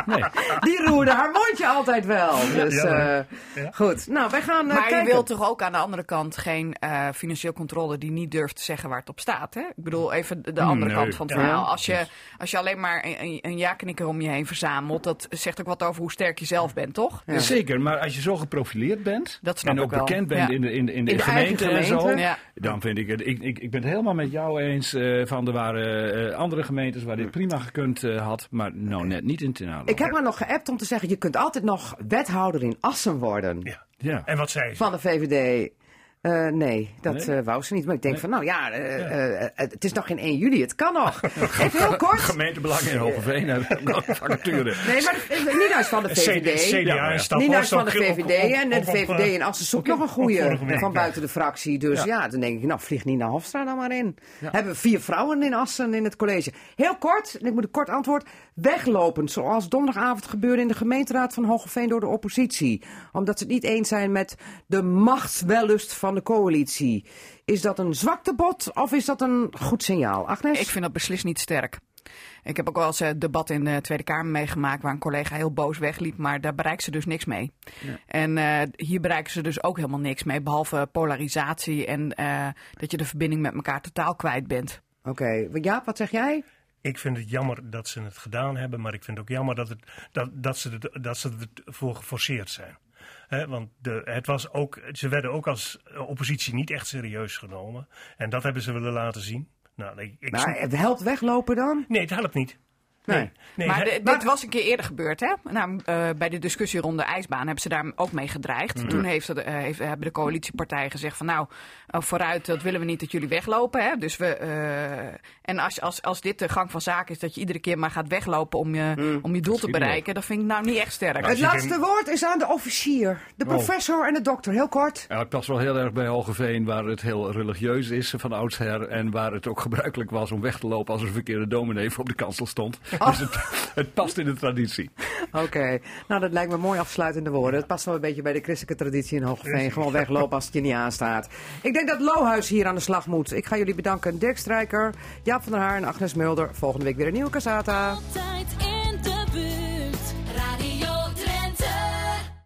Nee. die roerde haar mondje altijd wel. Dus Ja, eh, goed. Nou, wij gaan eh, Maar je wilt toch ook aan de andere kant geen eh, financieel controle die niet durft te zeggen waar het op staat. Hè? Ik bedoel, even de, de andere Nee. kant van het Ja. verhaal. Als je, als je alleen maar een, een, ja-knikker om je heen verzamelt, dat zegt ook wat over hoe sterk je zelf bent, toch? Ja. Zeker, maar als je zo geprofileerd bent Dat snap en ik ook wel. bekend bent Ja. in de, in de, in de, In de gemeente, en zo, dan vind ik het. Ik, ik, ik ben het helemaal met jou eens eh, van er waren eh, andere gemeentes waar dit prima gekund had, maar nou net niet in. Ik heb haar nog geappt om te zeggen, je kunt altijd nog wethouder in Assen worden. Ja. Ja. En wat zei ze? Van de VVD. Eh, nee, dat Nee? eh, wou ze niet. Maar ik denk Nee. van, nou ja, eh, eh, het is nog geen 1 juli, het kan nog. *laughs* Even heel kort. Gemeentebelang in Hogeveen hebben nog vacature. Nee, maar Nina is van de VVD. CDA en Nina is van de VVD en de VVD in Assen zoekt nog een goede van buiten de fractie. Dus ja. dan denk ik, nou vliegt Nina Hofstra dan maar in. Hebben we vier vrouwen in Assen in het college. Heel kort, en ik moet een kort antwoord. Weglopend, zoals donderdagavond gebeurde in de gemeenteraad van Hogeveen door de oppositie. Omdat ze het niet eens zijn met de machtswellust van de coalitie. Is dat een zwaktebod of is dat een goed signaal? Agnes? Ik vind dat beslist niet sterk. Ik heb ook wel eens een debat in de Tweede Kamer meegemaakt waar een collega heel boos wegliep, maar daar bereikt ze dus niks mee. En eh, hier bereiken ze dus ook helemaal niks mee, behalve polarisatie en eh, dat je de verbinding met elkaar totaal kwijt bent. Oké, Jaap, wat zeg jij? Ik vind het jammer dat ze het gedaan hebben, maar ik vind het ook jammer dat, het, dat, dat, ze, het, dat ze ervoor geforceerd zijn. Want de, het was ook, ze werden ook als oppositie niet echt serieus genomen. En dat hebben ze willen laten zien. Nou, ik, ik Maar het helpt weglopen dan? nee, het helpt niet. Nee. nee maar de- dit was een keer eerder gebeurd, hè? Nou, eh, bij de discussie rond de ijsbaan hebben ze daar ook mee gedreigd. Toen heeft de, eh, heeft, hebben de coalitiepartijen gezegd van nou, eh, vooruit, dat willen we niet dat jullie weglopen. Hè? Dus we, eh, en als, als, als dit de gang van zaken is, dat je iedere keer maar gaat weglopen om je, om je doel te bereiken, dat vind ik nou niet echt sterk. Het je laatste woord is aan de officier, de professor en de dokter. Heel kort. Ja, het past wel heel erg bij Hogeveen, waar het heel religieus is van oudsher. En waar het ook gebruikelijk was om weg te lopen als er een verkeerde dominee voor op de kansel stond. *laughs* Dus het, het past in de traditie. Oké, nou dat lijkt me mooi afsluitende woorden. Het past wel een beetje bij de christelijke traditie in Hogeveen. Gewoon weglopen als het je niet aanstaat. Ik denk dat Lohuis hier aan de slag moet. Ik ga jullie bedanken. Dirk Strijker, Jaap van der Haar en Agnes Mulder. Volgende week weer een nieuwe Casata.